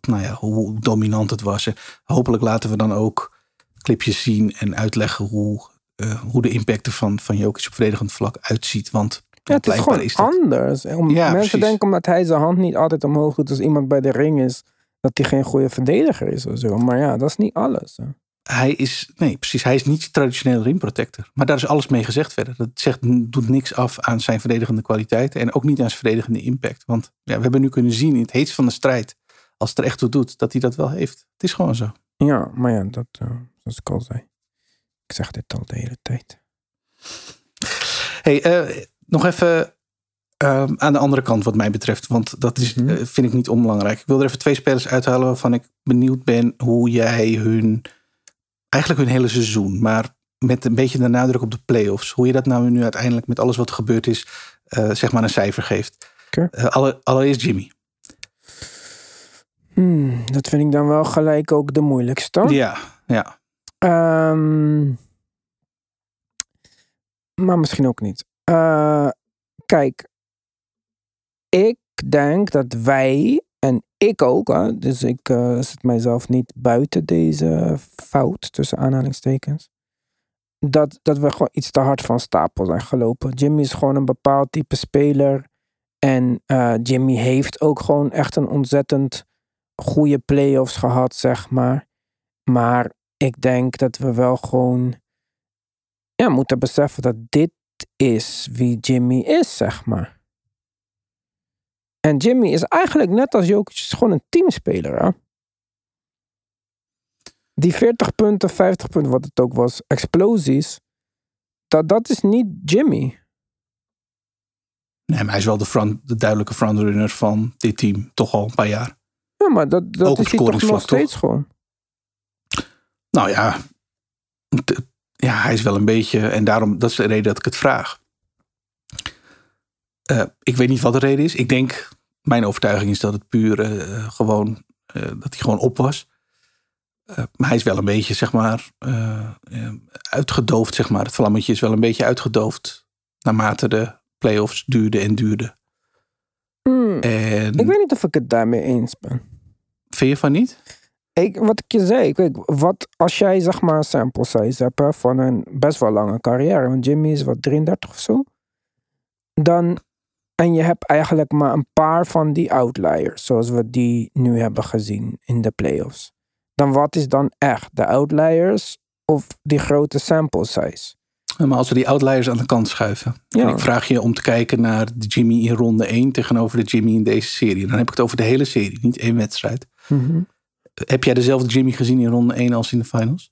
nou ja, hoe dominant het was. Hopelijk laten we dan ook clipjes zien en uitleggen hoe, eh, hoe de impact ervan van Jokic op verdedigend vlak uitziet. Want Ja, het is gewoon is dat- anders. Om, Ja, mensen precies. denken omdat hij zijn hand niet altijd omhoog doet als iemand bij de ring is, dat hij geen goede verdediger is of zo. Maar ja, dat is niet alles. hè. hij is, nee, precies, hij is niet je traditionele rim protector. Maar daar is alles mee gezegd verder. Dat zegt, doet niks af aan zijn verdedigende kwaliteiten en ook niet aan zijn verdedigende impact. Want ja, we hebben nu kunnen zien in het heetst van de strijd, als het er echt toe doet, dat hij dat wel heeft. Het is gewoon zo. Ja, maar ja, dat, eh, zoals ik al zei. Ik zeg dit al de hele tijd. Hey, eh, nog even ehm, aan de andere kant wat mij betreft. Want dat is, Mhm. eh, vind ik niet onbelangrijk. Ik wil er even twee spelers uithalen waarvan ik benieuwd ben hoe jij hun, eigenlijk hun hele seizoen, maar met een beetje de nadruk op de playoffs. Hoe je dat nou nu uiteindelijk met alles wat er gebeurd is, zeg maar een cijfer geeft. Alle- allereerst Jimmy. Dat vind ik dan wel gelijk ook de moeilijkste. Ja, ja. Ehm, maar misschien ook niet. Eh, kijk, ik denk dat wij, en ik ook, hè, dus ik eh, zet mijzelf niet buiten deze fout, tussen aanhalingstekens, dat, dat we gewoon iets te hard van stapel zijn gelopen. Jimmy is gewoon een bepaald type speler. En eh, Jimmy heeft ook gewoon echt een ontzettend goede playoffs gehad, zeg maar. Maar ik denk dat we wel gewoon ja, moeten beseffen dat dit is wie Jimmy is, zeg maar. En Jimmy is eigenlijk net als Jokic gewoon een teamspeler. Die 40 punten, 50 punten, wat het ook was, explosies, dat, dat is niet Jimmy. Nee, maar hij is wel de, front, de duidelijke frontrunner van dit team. Toch al een paar jaar. Ja, maar dat, dat Ook is hij toch nog toch? steeds gewoon. Nou ja, ja, hij is wel een beetje. En daarom, dat is de reden dat ik het vraag. Eh, ik weet niet wat de reden is. Ik denk, mijn overtuiging is dat het puur eh, gewoon, eh, dat hij gewoon op was. Maar hij is wel een beetje, zeg maar, uitgedoofd, zeg maar. Het vlammetje is wel een beetje uitgedoofd. Naarmate de playoffs duurden en duurden. En Ik weet niet of ik het daarmee eens ben. vind je van niet? Ik, wat ik je zei, kijk, wat als jij zeg maar een sample size hebt hè, van een best wel lange carrière, want Jimmy is wat 33 of zo, dan en je hebt eigenlijk maar een paar van die outliers, zoals we die nu hebben gezien in de playoffs. Dan wat is dan echt de outliers of die grote sample size? Maar als we die outliers aan de kant schuiven. Ja. En ik vraag je om te kijken naar de Jimmy in ronde 1 tegenover de Jimmy in deze serie. Dan heb ik het over de hele serie, niet één wedstrijd. Mhm. Heb jij dezelfde Jimmy gezien in ronde 1 als in de finals?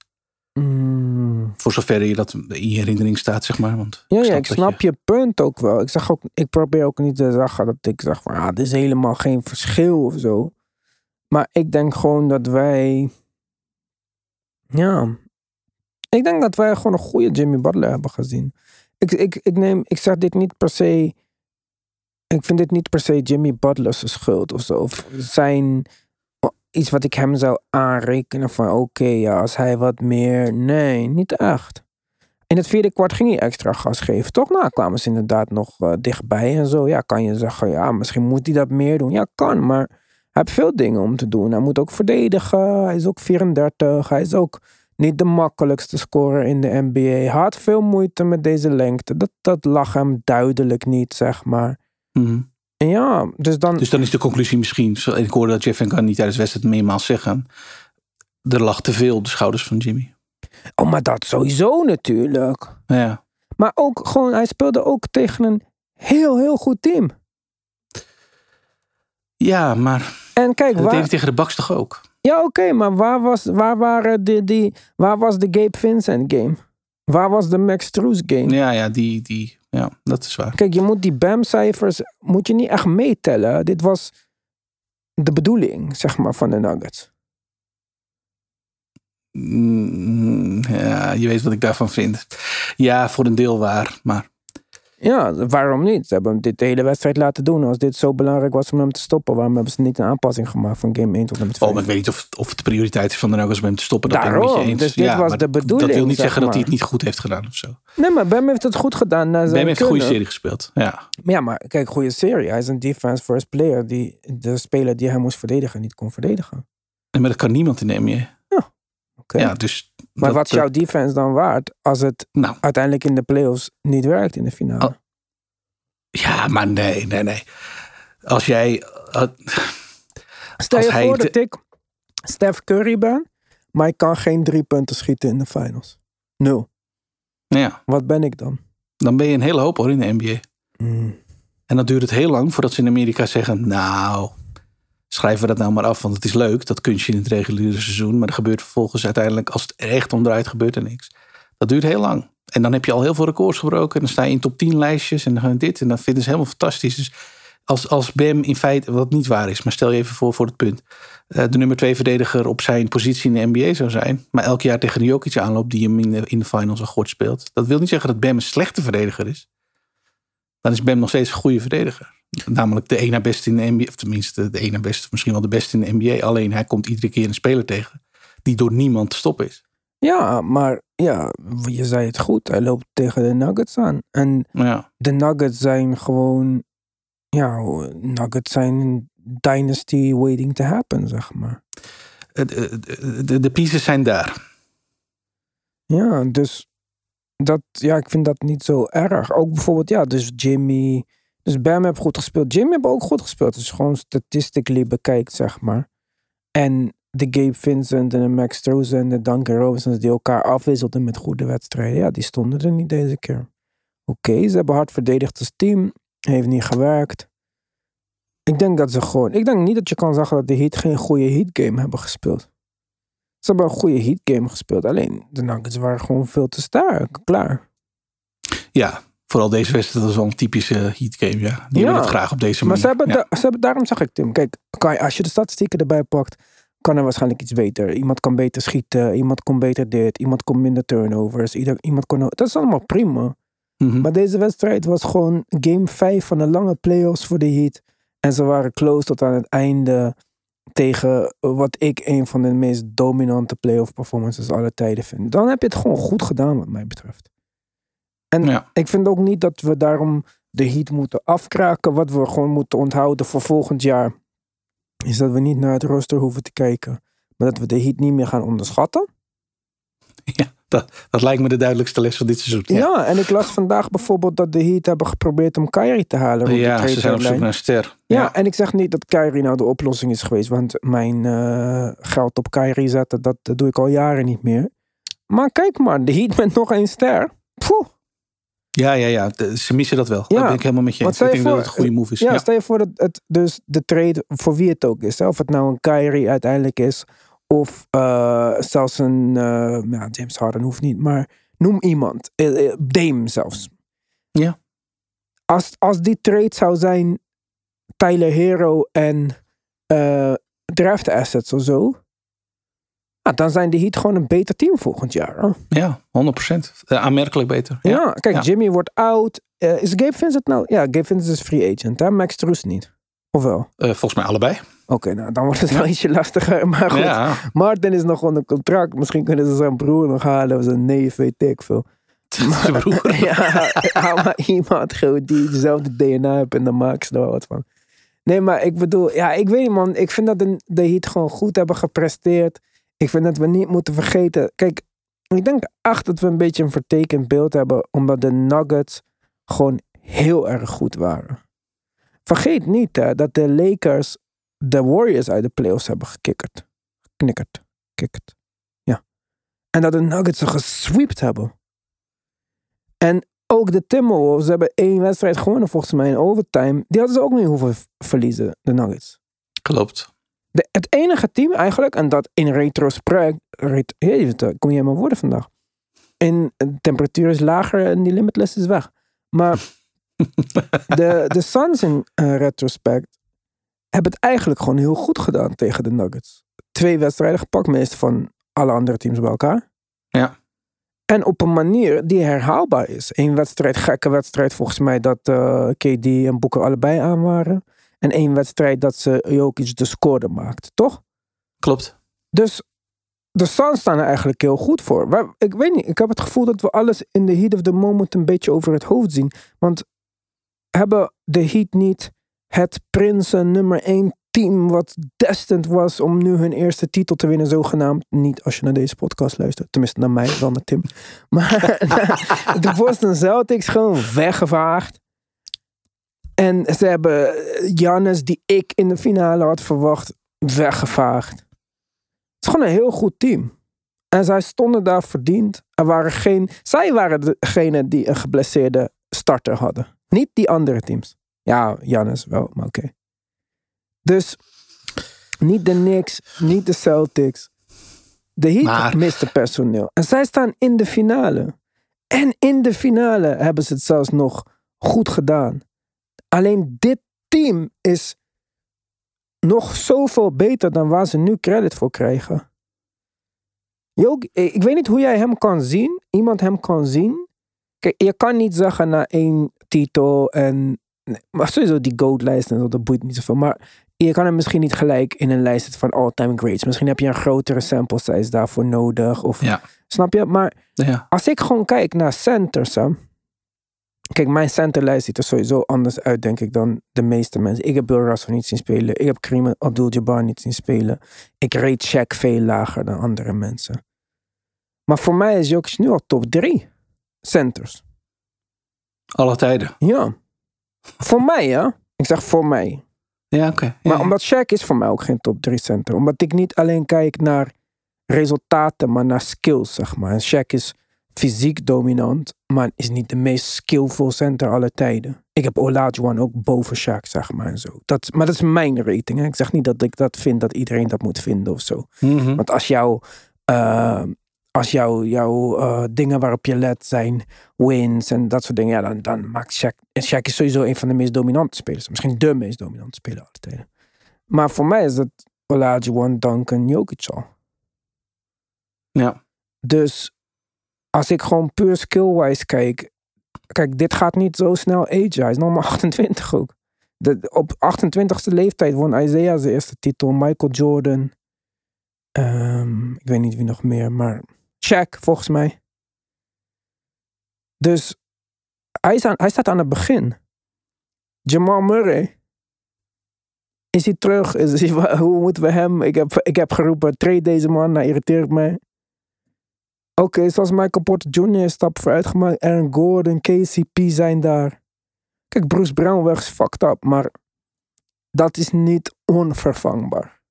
Mm. Voor zover je dat in je herinnering staat, zeg maar. Want Ja, ja, ik snap je... punt ook wel. Ik, zeg ook, ik probeer ook niet te zeggen dat ik zeg van, ah, er is helemaal geen verschil of zo. Maar ik denk gewoon dat wij, ja, ik denk dat wij gewoon een goede Jimmy Butler hebben gezien. Ik, ik, ik, neem, ik zeg dit niet per se, ik vind dit niet per se Jimmy Butler's schuld of zo. Of zijn, iets wat ik hem zou aanrekenen van, oké, ja, als hij wat meer, nee, niet echt. In het vierde kwart ging hij extra gas geven. Toch nou kwamen ze inderdaad nog eh, dichtbij en zo. Ja, kan je zeggen, ja, misschien moet hij dat meer doen. Ja, kan, maar hij heeft veel dingen om te doen. Hij moet ook verdedigen. Hij is ook 34. Hij is ook niet de makkelijkste scorer in de NBA. Had veel moeite met deze lengte. Dat, dat lag hem duidelijk niet, zeg maar. Mhm. En ja, dus dan... Dus dan is de conclusie misschien, ik hoorde dat Jeff en Gunn niet tijdens de wedstrijd meermaals zeggen. Er lag te veel op de schouders van Jimmy. Oh, maar dat sowieso natuurlijk. Ja, Maar ook gewoon, hij speelde ook tegen een heel, heel goed team. ja maar En kijk, dat waar... deed hij tegen de Bucks toch ook? Ja, oké, maar waar was, waar, waren die, die, waar was de Gabe Vincent game? Waar was de Max Struz game? Ja, ja, die, die, ja, dat is waar. Kijk, je moet die BAM-cijfers moet je niet echt meetellen. Dit was de bedoeling, zeg maar, van de Nuggets. Mm, Ja, je weet wat ik daarvan vind. Ja, voor een deel waar, maar Ja, waarom niet? Ze hebben hem dit de hele wedstrijd laten doen. Als dit zo belangrijk was om hem te stoppen, waarom hebben ze niet een aanpassing gemaakt van game 1 tot en met 5? Oh, maar ik weet niet of, of het de prioriteit is van de Nuggets om hem te stoppen. Dat ben ik Daarom, eens. dus dit was maar de bedoeling, Dat wil niet zeg zeggen dat hij maar. het niet goed heeft gedaan of zo. Nee, maar Bam heeft het goed gedaan. Bam heeft een goede serie gespeeld. Ja. Ja, maar kijk, goede serie. Hij is een defense first player die de speler die hij moest verdedigen niet kon verdedigen. En maar dat kan niemand in de NBA. Oké. Ja, dus maar wat is jouw defense dan waard als het Nou, uiteindelijk in de playoffs niet werkt in de finale? Oh. ja, maar nee, nee, nee. Als jij... eh, Stel als je hij voor dat ik Steph Curry ben, maar ik kan geen drie punten schieten in de finals. Nul. ja, Wat ben ik dan? dan ben je een hele hoop hoor in de NBA. Hmm. En dan duurt het heel lang voordat ze in Amerika zeggen... Nou, schrijven we dat nou maar af, want het is leuk. Dat kunstje in het reguliere seizoen. Maar er gebeurt vervolgens uiteindelijk, als het echt om draait, gebeurt er niks. Dat duurt heel lang. En dan heb je al heel veel records gebroken. En dan sta je in top 10 lijstjes. En dan dit. En dat vinden ze helemaal fantastisch. Dus als, als Bam in feite, wat niet waar is. Maar stel je even voor voor het punt. eh, de nummer twee verdediger op zijn positie in de NBA zou zijn. Maar elk jaar tegen Jokic aanloopt die hem in de, in de finals een gort speelt. Dat wil niet zeggen dat Bam een slechte verdediger is. Dan is Bam nog steeds een goede verdediger. Namelijk de ene beste in de NBA. Of tenminste de ene beste, misschien wel de beste in de NBA. Alleen hij komt iedere keer een speler tegen. Die door niemand te stoppen is. Ja, maar ja, je zei het goed. Hij loopt tegen de Nuggets aan. En ja, de Nuggets zijn gewoon, ja, Nuggets zijn een dynasty waiting to happen, zeg maar. het- de, de pieces zijn daar. Ja, dus dat, ja, ik vind dat niet zo erg. Ook bijvoorbeeld, ja, dus Jimmy. Dus Bam heeft goed gespeeld. Jimmy heeft ook goed gespeeld. Dus gewoon statistically bekijkt, zeg maar. En de Gabe Vincent en de Max Struz en de Duncan Robinson die elkaar afwisselden met goede wedstrijden. Ja, die stonden er niet deze keer. Oké, ze hebben hard verdedigd als team. Heeft niet gewerkt. Ik denk dat ze gewoon... Ik denk niet dat je kan zeggen dat de Heat geen goede Heat game hebben gespeeld. Ze hebben een goede heat game gespeeld. Alleen de Nuggets waren gewoon veel te sterk. Klaar. Ja, vooral deze wedstrijd was wel een typische heat game. Ja. Die Ja. het graag op deze Maar manier. ze hebben, ja. da- ze hebben, daarom zag ik Tim. Kijk, als je de statistieken erbij pakt, kan er waarschijnlijk iets beter. Iemand kan beter schieten, iemand kon beter dit, iemand kon minder turnovers, ieder, iemand kon. Dat is allemaal prima. Mhm. Maar deze wedstrijd was gewoon game 5 van de lange playoffs voor de Heat. En ze waren close tot aan het einde tegen wat ik een van de meest dominante playoff performances aller tijden vind. Dan heb je het gewoon goed gedaan wat mij betreft. En Ja. ik vind ook niet dat we daarom de Heat moeten afkraken. Wat we gewoon moeten onthouden voor volgend jaar is dat we niet naar het roster hoeven te kijken. Maar dat we de Heat niet meer gaan onderschatten. Ja, dat, dat lijkt me de duidelijkste les van dit seizoen. Ja. en ik las vandaag bijvoorbeeld dat de Heat hebben geprobeerd om Kyrie te halen. Ja, ze zijn op zoek naar een ster. Ja, en ik zeg niet dat Kyrie nou de oplossing is geweest. Want mijn eh, geld op Kyrie zetten, dat, dat doe ik al jaren niet meer. Maar kijk maar, de Heat met nog één ster. Poeh. ja, ja, ja. Ze missen dat wel. Ja. Dat ben ik helemaal met je eens. Ik denk dat het een goede move is. Ja, Ja. stel je voor dat het dus de trade voor wie het ook is. Hè? Of het nou een Kyrie uiteindelijk is. Of eh, zelfs een eh, ja, James Harden hoeft niet. Maar noem iemand. Eh, Dame zelfs. Ja. Als, als die trade zou zijn Tyler Hero en draft assets of zo. nou, dan zijn de Heat gewoon een beter team volgend jaar. hoor. Ja, 100%. Eh, aanmerkelijk beter. Ja, Ja. kijk, Ja. Jimmy wordt oud. Is Gabe Vincent nou? Ja, Gabe Vincent is free agent. Hè? Max Truus niet. Of wel? Volgens mij allebei. Oké, nou dan wordt het wel ietsje lastiger. Maar goed, Ja, Martin is nog onder contract. Misschien kunnen ze zijn broer nog halen of zijn neef, weet ik veel. zijn broer. ja, haal maar iemand die dezelfde DNA heeft en dan maak ze er wel wat van. Nee, maar ik bedoel, ja, ik weet niet man. Ik vind dat de, de Heat gewoon goed hebben gepresteerd. Ik vind dat we niet moeten vergeten. Kijk, ik denk echt dat we een beetje een vertekend beeld hebben. Omdat de Nuggets gewoon heel erg goed waren. Vergeet niet hè, dat de Lakers de Warriors uit de playoffs hebben gekikkerd. Geknikkerd. Kikkerd. Ja. En dat de Nuggets ze gesweept hebben. En ook de Timberwolves hebben één wedstrijd gewonnen volgens mij in overtime. Die hadden ze ook niet hoeven verliezen, de Nuggets. Klopt. De, het enige team eigenlijk, en dat in retrospect, ret, kom je in mijn woorden vandaag. En de temperatuur is lager en die limitless is weg. Maar de, de Suns in eh, retrospect hebben het eigenlijk gewoon heel goed gedaan tegen de Nuggets. Twee wedstrijden gepakt, meestal van alle andere teams bij elkaar. Ja. En op een manier die herhaalbaar is. Eén wedstrijd, gekke wedstrijd volgens mij, dat eh, KD en Boeker allebei aan waren. En één wedstrijd dat ze Jokic de score maakte, toch? Klopt. Dus de Suns staan er eigenlijk heel goed voor. Ik weet niet, ik heb het gevoel dat we alles in de heat of the moment een beetje over het hoofd zien. Want hebben de Heat niet het Prinsen nummer 1 team wat destined was om nu hun eerste titel te winnen, zogenaamd. Niet als je naar deze podcast luistert, tenminste naar mij, wel naar Tim. Maar de Boston Celtics gewoon weggevaagd. En ze hebben Jannes, die ik in de finale had verwacht, weggevaagd. Het is gewoon een heel goed team. En zij stonden daar verdiend. Er waren geen, zij waren degene die een geblesseerde starter hadden. Niet die andere teams. Ja, Jannes wel, maar oké. Dus niet de Knicks, niet de Celtics. De Heat Maar- miste personeel. En zij staan in de finale. En in de finale hebben ze het zelfs nog goed gedaan. Alleen dit team is nog zoveel beter dan waar ze nu credit voor krijgen. Jok, ik weet niet hoe jij hem kan zien. Iemand hem kan zien. Kijk, je kan niet zeggen na één titel en... nee, Maar sowieso die GOAT-lijst en zo, dat boeit niet zoveel. Maar je kan hem misschien niet gelijk in een lijst zetten van all-time greats. Misschien heb je een grotere sample size daarvoor nodig. Of, Ja. Snap je? Maar Ja. als ik gewoon kijk naar centers, hè. Kijk, mijn centerlijst ziet er sowieso anders uit, denk ik, dan de meeste mensen. Ik heb Bill Russell niet zien spelen. Ik heb Kareem Abdul-Jabbar niet zien spelen. Ik rate Shaq veel lager dan andere mensen. Maar voor mij is Jokic nu al top 3 centers. Alle tijden. Ja. Voor mij, ja. Ik zeg voor mij. Ja, oké. Ja, Maar ja. omdat Shaq is voor mij ook geen top 3 center. Omdat ik niet alleen kijk naar resultaten, maar naar skills, zeg maar. En Shaq is fysiek dominant, maar is niet de meest skillful center aller tijden. Ik heb Olajuwon ook boven Shaq, zeg maar. En zo. Dat, maar dat is mijn rating. Hè. Ik zeg niet dat ik dat vind dat iedereen dat moet vinden of zo. Mhm. Want als jouw eh, als jouw jouw eh, dingen waarop je let zijn wins en dat soort dingen, ja, dan, dan maakt Shaq. En Shaq is sowieso een van de meest dominante spelers. Misschien de meest dominante speler aller tijden. Maar voor mij is het Olajuwon, Duncan, Jokic al. Ja. Dus als ik gewoon puur skill-wise kijk. Kijk, dit gaat niet zo snel agen. Hij is nog maar 28 ook. De, op 28ste leeftijd won Isaiah zijn eerste titel. Michael Jordan. Ehm, ik weet niet wie nog meer, maar Shaq volgens mij. Dus hij, aan, hij staat aan het begin. Jamal Murray. Is hij terug? Is hij, hoe moeten we hem? Ik heb, ik heb geroepen, trade deze man. Hij irriteert mij. Oké, zoals Michael Porter Jr. is stap vooruit gemaakt. Aaron Gordon, KCP zijn daar. Kijk, Bruce Brown weg is fucked up, maar dat is niet onvervangbaar.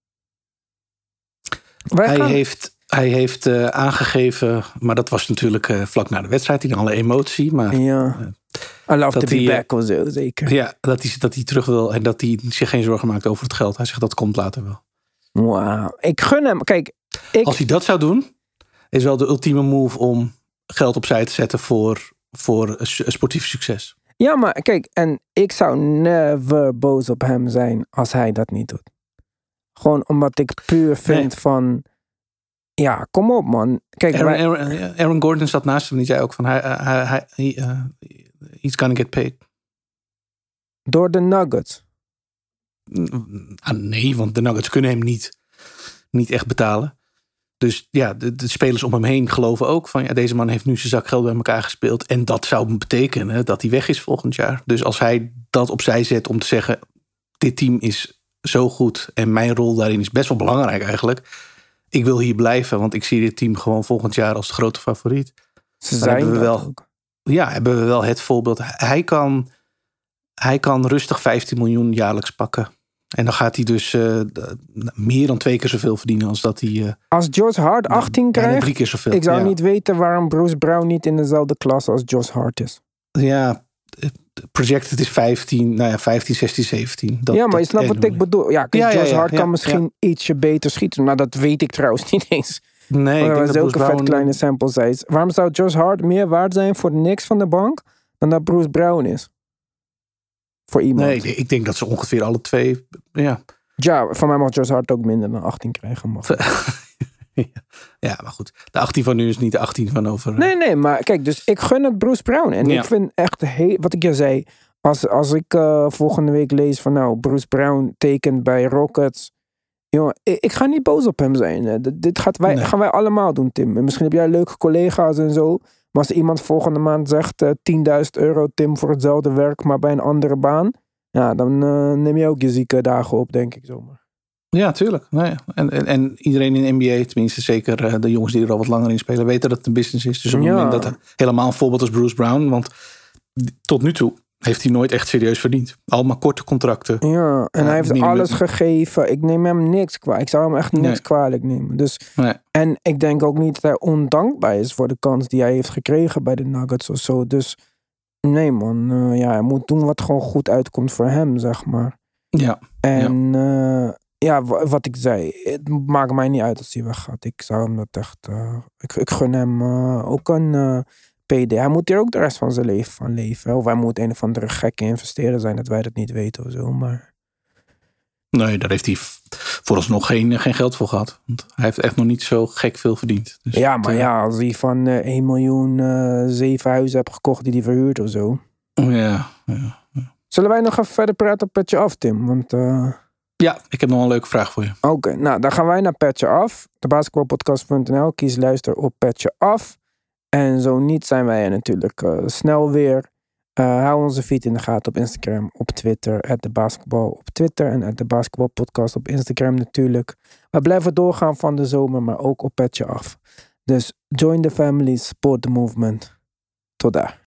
Wij Hij gaan- heeft, hij heeft eh, aangegeven, maar dat was natuurlijk eh, vlak na de wedstrijd, in alle emotie. Maar Ja. I love to be hij, eh, back of zo, zeker. ja, dat hij, dat hij terug wil en dat hij zich geen zorgen maakt over het geld. Hij zegt dat komt later wel. Wauw. Ik gun hem. Kijk, ik, Als hij dat zou doen, is wel de ultieme move om geld opzij te zetten voor, voor sportief succes. ja, maar kijk, en ik zou never boos op hem zijn als hij dat niet doet. Gewoon omdat ik puur vind Nee. van, ja, kom op man. Kijk, Aaron, wij- Aaron, Aaron Gordon zat naast hem en die zei ook van hij, hij, hij, hij, eh, he's gonna get paid. door de Nuggets. Ah, nee, want de Nuggets kunnen hem niet, niet echt betalen. Dus ja, de, de spelers om hem heen geloven ook van ja, deze man heeft nu zijn zak geld bij elkaar gespeeld. En dat zou betekenen dat hij weg is volgend jaar. Dus als hij dat opzij zet om te zeggen: dit team is zo goed en mijn rol daarin is best wel belangrijk eigenlijk. Ik wil hier blijven, want ik zie dit team gewoon volgend jaar als de grote favoriet. Ze zijn hebben we wel- ook. Ja, hebben we wel het voorbeeld. Hij kan, hij kan rustig 15 miljoen jaarlijks pakken. En dan gaat hij dus eh, meer dan twee keer zoveel verdienen als dat hij eh, Als Josh Hart 18 bijna krijgt, drie keer zoveel. ik zou ja. niet weten waarom Bruce Brown niet in dezelfde klas als Josh Hart is. Ja, eh, projected is 15, nou ja, 15, 16, 17. Dat, ja, maar je snapt wat ik bedoel. Ja, Ja, Josh Hart kan misschien ietsje beter schieten. Maar dat weet ik trouwens niet eens. Nee, ik Maar denk dat ook een vet Brown- kleine sample size. Waarom zou Josh Hart meer waard zijn voor niks van de bank dan dat Bruce Brown is? Voor iemand. Nee, ik denk dat ze ongeveer alle twee. Ja, Ja, van mij mag Josh Hart ook minder dan 18 krijgen. Maar... ja, maar goed. De 18 van nu is niet de 18 van over. Nee, nee, maar kijk, dus ik gun het Bruce Brown. En Ja. ik vind echt, heel, wat ik je zei, als, als ik eh, volgende week lees van nou, Bruce Brown tekent bij Rockets. Jongen, ik, ik ga niet boos op hem zijn. Dit, gaat wij, Nee. gaan wij allemaal doen, Tim. En misschien heb jij leuke collega's en zo. Maar als iemand volgende maand zegt eh 10.000 euro, Tim, voor hetzelfde werk, maar bij een andere baan. Ja, dan eh, neem je ook je zieke dagen op, denk ik zomaar. Ja, tuurlijk. Nou ja. en, en, en iedereen in de NBA, tenminste zeker eh, de jongens die er al wat langer in spelen, weten dat het een business is. Dus op het moment dat helemaal een voorbeeld als Bruce Brown, want tot nu toe heeft hij nooit echt serieus verdiend. Allemaal korte contracten. Ja, en Ja, hij heeft alles gegeven. Ik neem hem niks kwalijk. Ik zou hem echt niks Nee. kwalijk nemen. Dus Nee. En ik denk ook niet dat hij ondankbaar is voor de kans die hij heeft gekregen bij de Nuggets of zo. Dus nee man, eh, ja, hij moet doen wat gewoon goed uitkomt voor hem, zeg maar. Ja, En ja, ja wa- wat ik zei, het maakt mij niet uit als hij weggaat. Ik zou hem dat echt, eh, ik, ik gun hem eh, ook een eh, PD. Hij moet hier ook de rest van zijn leven van leven. hè. Of hij moet een of andere gekke investeerder zijn dat wij dat niet weten of zo. Maar nee, daar heeft hij vooralsnog geen, geen geld voor gehad. Want hij heeft echt nog niet zo gek veel verdiend. Dus ja, maar ja, als hij van eh 1 miljoen zeven huizen hebt gekocht die hij verhuurt of zo. Ja, ja. Zullen wij nog even verder praten op Petje Af, Tim? Want, ja, ik heb nog een leuke vraag voor je. oké, nou, dan gaan wij naar Petje Af. De basketbalpodcast.nl. Kies luister op Petje Af. En zo niet zijn wij er natuurlijk eh, snel weer. Eh, hou onze feed in de gaten op Instagram, op Twitter, at de op Twitter en at de op Instagram natuurlijk. We blijven doorgaan van de zomer, maar ook op Petje Af. Dus join the family, support the movement. Tot daar.